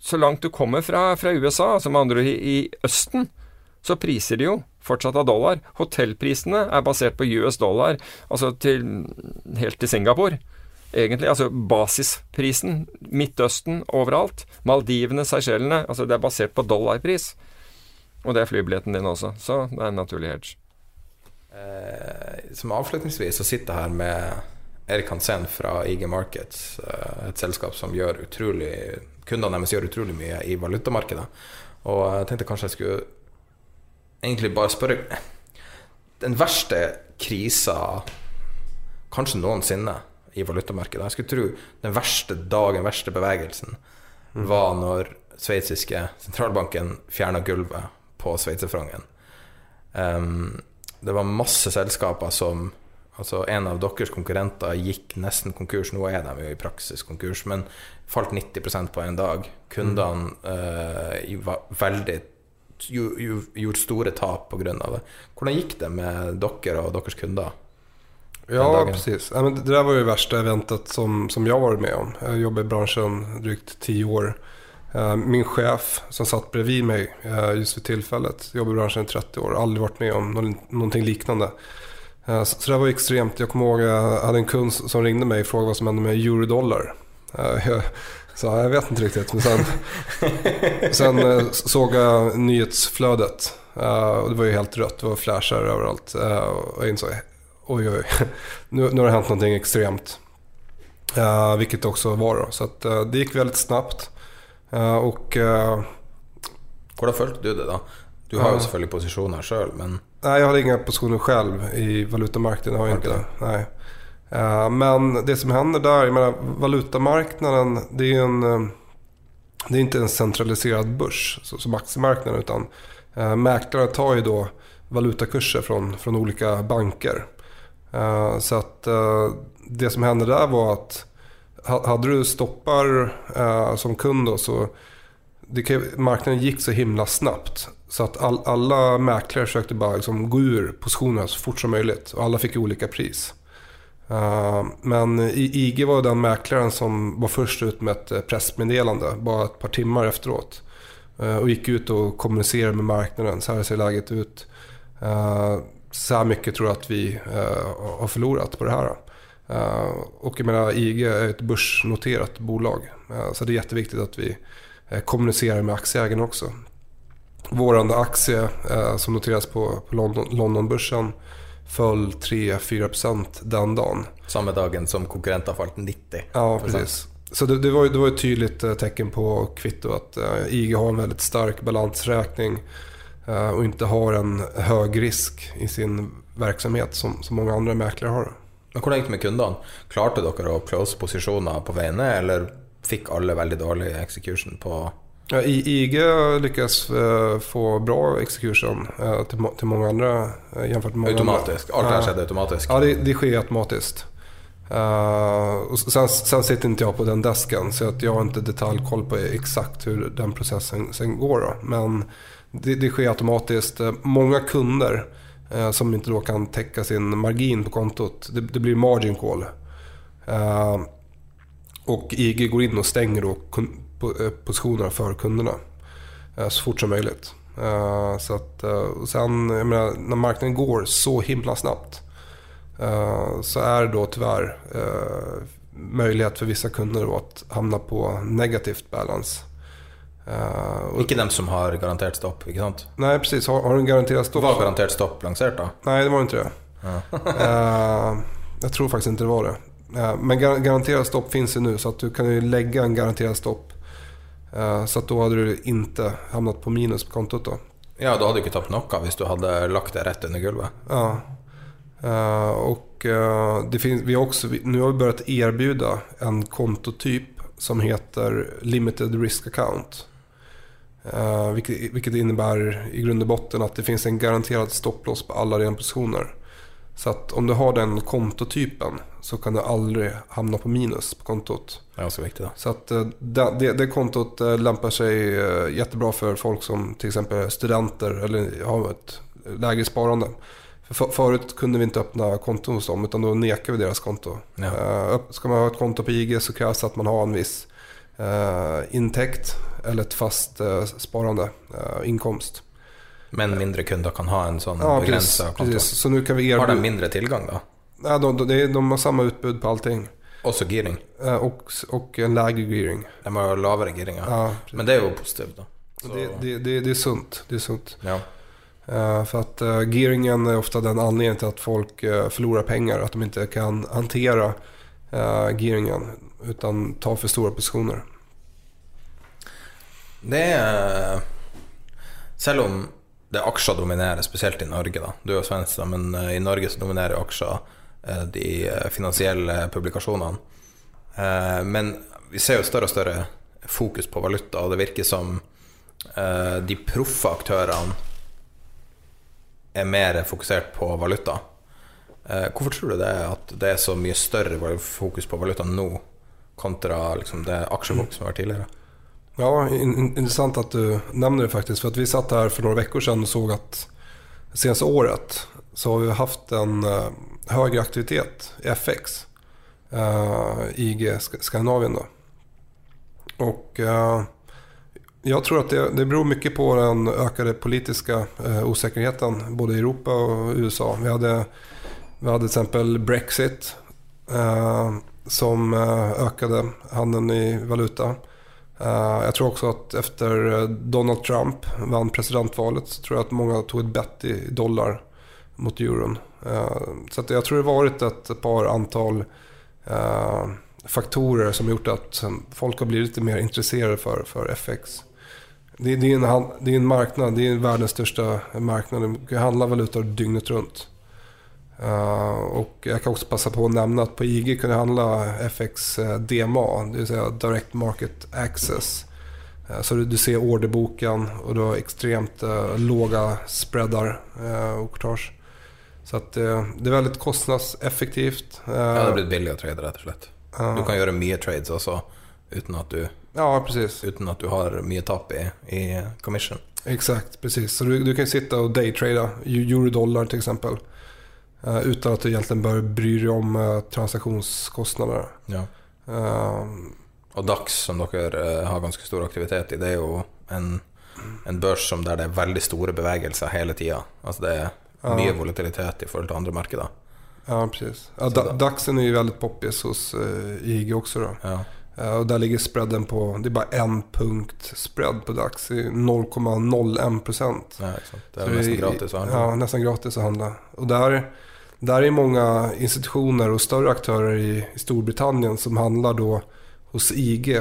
Speaker 2: så langt du kommer fra, fra USA, altså med andre ord i, i Østen, så priser de jo fortsatt av dollar. Hotellprisene er basert på US dollar, altså til, helt til Singapore. Egentlig, altså basisprisen. Midtøsten, overalt. Maldivene, Seychellene. Altså det er basert på dollarpris. Og det er flybilletten din også. Så det er en naturlig hedge.
Speaker 1: Eh, som avslutningsvis så sitter jeg her med Erik Hansen fra IG Markets, eh, et selskap som gjør utrolig Kundene deres gjør utrolig mye i valutamarkedet. Og jeg tenkte kanskje jeg skulle egentlig bare spørre Den verste krisa kanskje noensinne i valutamarkedet. Jeg skulle tro den verste dagen, den verste bevegelsen, var når sveitsiske sentralbanken fjerna gulvet på sveitserfrangen. Um, det var masse selskaper som Altså En av deres konkurrenter gikk nesten konkurs. Nå er de jo i praksis konkurs, men falt 90% på en dag. Kundene eh, var veldig gjorde store tap pga. det. Hvordan gikk det med dere og deres kunder?
Speaker 3: Ja, precis. Ja, men det där var ju värsta eventet som, som jag varit med om. Jag jobbar i branschen drygt tio år. Eh, min chef som satt bredvid mig eh, just vid tillfället, jobbar i branschen i 30 år, aldrig varit med om någonting liknande. Eh, så det var extremt. Jag kommer ihåg jag hade en kund som ringde mig och frågade vad som hände med eurodollar. Jag sa jag vet inte riktigt. Men sen, sen såg jag nyhetsflödet det var ju helt rött. Det var flashar överallt. Och jag insåg oj, oj, nu, nu har det hänt någonting extremt. Uh, vilket det också var då. Så att, det gick väldigt snabbt. Och...
Speaker 1: Hvordan følte du det da? Du har jo selvfølgelig posisjoner sjøl, men
Speaker 3: Nej, jag har inga positioner själv i valutamarknaden. Har jag inte. Nej. men det som händer där, jag menar, valutamarknaden, det är, en, det är inte en centraliserad börs som aktiemarknaden. Utan mäklare tar ju då valutakurser från, från olika banker. Så att det som hände där var att hade du stoppar som kund då så det, marknaden gick så himla snabbt. Så att all, alla mäklare försökte bara liksom gå ur positionerna så fort som möjligt. Och alla fick olika pris. men IG var den mäklaren som var först ut med ett pressmeddelande bara ett par timmar efteråt. och gick ut och kommunicerade med marknaden. Så här ser läget ut så här mycket tror jag att vi uh, har förlorat på det här. Uh, och jag menar, IG är ett börsnoterat bolag. Uh, så det är jätteviktigt att vi kommunicerar med aktieägarna också. Vår aktie som noteras på, på London, Londonbörsen föll 3-4% den dagen.
Speaker 1: Samma dagen som konkurrenter falt 90%.
Speaker 3: Ja, precis. Så det, det, var, det var ett tydligt tecken på kvitto att IG har en väldigt stark balansräkning Eh, och inte har en hög risk i sin verksamhet som, som många andra mäklare har.
Speaker 1: Men Hvordan gikk det med kundene? Klarte dere å close posisjoner på veiene, eller fikk alle veldig dårlig execution på
Speaker 3: ja, IG lyckas uh, få bra execution uh, till, till många andra uh, jämfört med många
Speaker 1: Automatiskt? Allt det här skedde automatiskt?
Speaker 3: Ja, det, det sker automatiskt. Uh, sen, sen sitter inte jag på den desken så att jag har inte detaljkoll på exakt hur den processen sen går. Då. Men det, det sker automatiskt. Många kunder uh, som inte då kan täcka sin margin på kontot, det, det blir margin call. Uh, och IG går in och stänger då eh, positionerna för kunderna eh, så fort som möjligt. Eh, så att, eh, sen, menar, när marknaden går så himla snabbt så är det då tyvärr möjlighet för vissa kunder att hamna på negativt balance.
Speaker 1: Uh, ikke dem som har garantert stopp, ikke sant?
Speaker 3: Nei, precis. Har, har en garantert stopp?
Speaker 1: Var garantert stopp lansert, da?
Speaker 3: Nej, det var inte det. Uh, jag tror faktiskt inte det var det. Uh, men gar stopp finns ju nu så att du kan ju lägga en garanterad stopp. Så da hadde du ikke havnet på minus på kontot Da.
Speaker 1: Ja, da hadde du ikke tapt noe hvis du hadde lagt det rett under gulvet.
Speaker 3: Ja. og det finns, vi har også, nå har vi begynt å tilby en kontotyp som heter Limited Risk Account. Uh, vilket, vilket, innebär i grund och botten att det finns en garanterad stopploss på alla dina positioner. Så att om du har den kontotypen så kan du aldrig hamna på minus på kontot.
Speaker 1: Ja, så viktigt. Då.
Speaker 3: Så att uh, det, det, det, kontot uh, lämpar sig jättebra för folk som till exempel studenter eller har ett lägre sparande. För förut kunde vi inte öppna konton hos dem utan då nekar vi deras konto. Ja. Ska man ha ett konto på IG så krävs det att man har en viss intäkt eller ett fast eh, sparande, eh, inkomst.
Speaker 1: Men mindre kunder kan ha en sån ja, begränsad konto? Precis.
Speaker 3: Så nu kan vi erbjuda...
Speaker 1: Har den mindre tillgång då?
Speaker 3: Ja, de, de, de har samma utbud på allting.
Speaker 1: Och så gearing?
Speaker 3: Eh, och, och en lägre gearing.
Speaker 1: De har lavare gearing, ja. ja Men det er jo positivt da.
Speaker 3: Det, det, det, det, är sunt. Det är sunt.
Speaker 1: Ja.
Speaker 3: Uh, för att uh, gearingen är ofta den anledningen till att folk uh, förlorar pengar. Att de inte kan hantera uh, gearingen utan tar för stora positioner.
Speaker 1: Det er Selv om det aksjer dominerer, spesielt i Norge, da. Du er jo svensk, men eh, i Norge så dominerer aksjer eh, de eh, finansielle publikasjonene. Men vi ser jo større og større fokus på valuta, og det virker som de proffe aktørene er mer fokusert på valuta. Eh, hvorfor tror du det at det er så mye større fokus på valuta nå kontra liksom, det aksjefokuset som har vært tidligere?
Speaker 3: Ja, interessant at du nevner det faktisk, for at vi satt her for noen uker siden og så såg det seneste året så har vi haft en uh, högre aktivitet i FX. Uh, IG Skandinavien då. Uh, jag tror att det, det beror mycket på den ökade politiska uh, osäkerheten både i Europa och USA. Vi hade, vi hade till exempel Brexit som ökade handeln i valuta. Jag tror också att efter Donald Trump vann presidentvalet så tror jag att många tog ett bett i dollar mot euron. Uh, så jag tror det varit ett par antal uh, faktorer som gjort att folk har blivit lite mer intresserade för, för FX. Det, det, är en, det är en marknad, det är världens största marknad. Det kan handla valutor dygnet runt. Uh, och jag kan också passa på att nämna att på IG kan du handla FX uh, DMA, det vill säga Direct Market Access. Uh, så du, du, ser orderboken och du har extremt låga spreadar och courtage. Så att, det är väldigt kostnadseffektivt.
Speaker 1: ja, det har blivit billigare att trade rätt och slett. Du kan göra mye trades också utan att du,
Speaker 3: ja, precis.
Speaker 1: Utan att du har mycket tapp i, i commission.
Speaker 3: Exakt, precis. Så du, du kan sitta och daytrada euro-dollar till exempel. Uh, utan att du egentligen bör bry dig om uh, transaktionskostnader.
Speaker 1: Ja. Uh, og DAX, som dere har ganske stor aktivitet i, det er jo en, en børs som der det er veldig store bevegelser hele tida. Altså det er mye volatilitet i forhold til andre markeder.
Speaker 3: Ja, precis. Ja, da, DAXen är ju väldigt poppis hos IG också. Då.
Speaker 1: Ja.
Speaker 3: och där ligger spreaden på, det är bara en punkt spread på DAX. 0,01 procent.
Speaker 1: Ja, det är nästan gratis att handla.
Speaker 3: Ja, nästan gratis att handla. Och där där är många institutioner och större aktörer i, i Storbritannien som handlar då hos IG,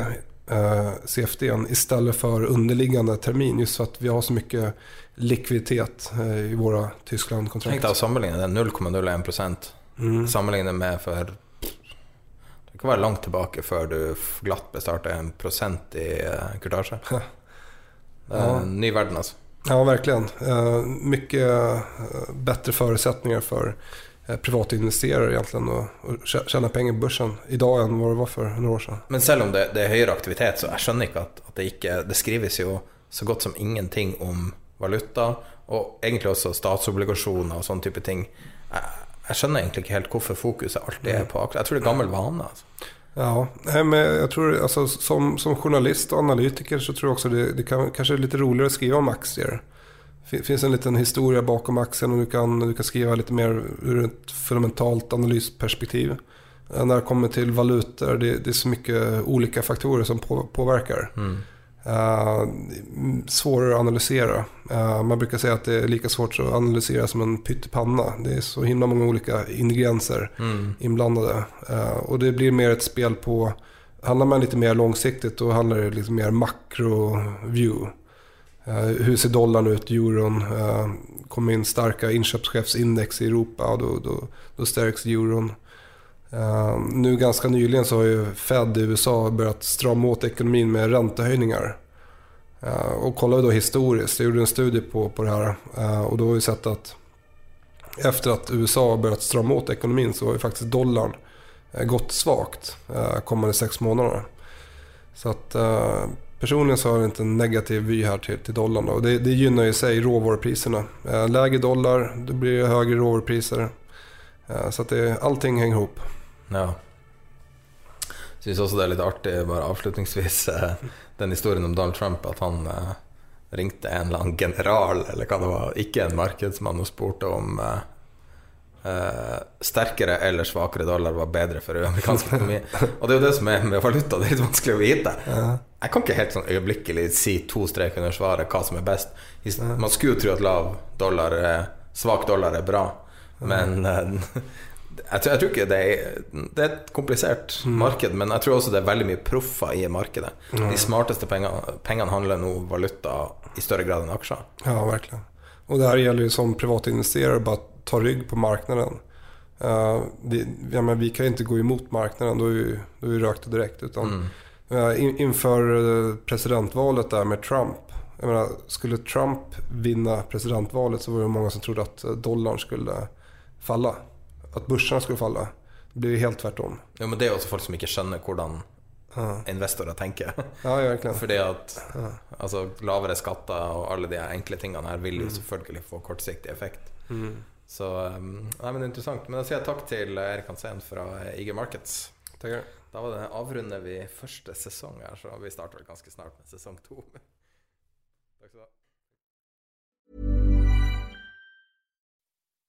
Speaker 3: eh, CFD, istället för underliggande termin. Just för att vi har så mycket likviditet eh, i våre Tyskland-kontrakt.
Speaker 1: Tenk deg å sammenligne det. 0,01 procent. Mm. Sammenligne med for det kan være langt tilbake før du glatt bestarter en prosent i kurtage. Det är ja. ny verden, altså.
Speaker 3: Ja, verkligen. Uh, mycket uh, for private Eh, egentligen och, och tjäna pengar på börsen idag än vad det var for noen år siden.
Speaker 1: Men selv om det, det er høyere aktivitet, så jeg skjønner ikke at, at, det ikke Det skrives jo så godt som ingenting om valuta, og egentlig også statsobligasjoner og sånne type ting. Jeg, jeg skjønner egentlig ikke helt hvorfor fokuset alltid er på aksjer. Jeg tror det er gammel vane. altså.
Speaker 3: Ja, men jag tror altså, som, som journalist og analytiker så tror jeg også det, det kan, kanskje er litt roligere å skrive om aktier. Det fins en liten historie bakom aktien og du kan, du kan skrive litt mer ur et fundamentalt analysperspektiv. Når det kommer til valutor, det, det er så mye olika faktorer som påvirker. påverkar. Mm. Uh, svårare att analysera. Uh, man brukar säga att det är lika svårt att analysera som en pyttipanna. Det är så himla många olika ingredienser mm. inblandade. Uh, och det blir mer ett spel på, handlar man lite mer långsiktigt då handlar det lite mer makro-view. Eh, hur ser dollarn ut, euron? Eh, kommer in starka inköpschefsindex i Europa och då, då, då stärks euron. Uh, nu ganska nyligen så har ju Fed i USA börjat strama åt ekonomin med räntehöjningar. Uh, och kollar vi då historiskt, jag gjorde en studie på, på det här uh, och då har vi sett att efter att USA har börjat strama åt ekonomin så har ju faktiskt dollarn gått svagt kommande sex månader. Så att Personligen så har jag inte en negativ vy här till, till dollarn. Och det, det gynnar seg sig råvarupriserna. Eh, lägre dollar, då blir det högre råvarupriser. Eh, så att det, allting hänger ihop.
Speaker 1: Ja. Syns også det er litt artig, bare avslutningsvis, eh, den historien om Donald Trump. at han eh, ringte en eller annen general, eller hva det var, ikke en markedsmann, og spurte om eh, Uh, sterkere eller svakere dollar var bedre for amerikansk økonomi. Og det er jo det som er med valuta, det er litt vanskelig å vite. Jeg kan ikke helt sånn øyeblikkelig si to strek under svaret hva som er best. Man skulle jo tro at lav dollar, svak dollar er bra, men uh, jeg, tror, jeg, tror, ikke det er Det er et komplisert mm. marked, men jeg tror også det er veldig mye proffer i markedet. De smarteste pengene, pengene handler nå valuta i større grad enn aksjer.
Speaker 3: Ja, virkelig. Og det her gjelder jo som private privatinvesterare bare ta rygg på marknaden. Uh, ja, vi kan jo ikke gå imot marknaden, da er vi, røkt direkte. Mm. uh, innenfor presidentvalget der med Trump. Menar, skulle Trump vinne presidentvalet så var det mange som trodde at dollaren skulle falla. At børsene skulle falle. Det blir helt helt tvärtom.
Speaker 1: Ja, men det er jo også folk som ikke skjønner hvordan
Speaker 3: Ja,
Speaker 1: investorer tenker.
Speaker 3: ja.
Speaker 1: Fordi at altså, lavere skatter og alle de enkle tingene her vil jo selvfølgelig få kortsiktig effekt.
Speaker 3: Mm.
Speaker 1: Så um, nei, men er interessant. Men da sier jeg takk til Erik Hansen fra IG Markets.
Speaker 3: Takk.
Speaker 1: Da var det, avrunder vi første sesong her, så vi starter ganske snart med sesong to.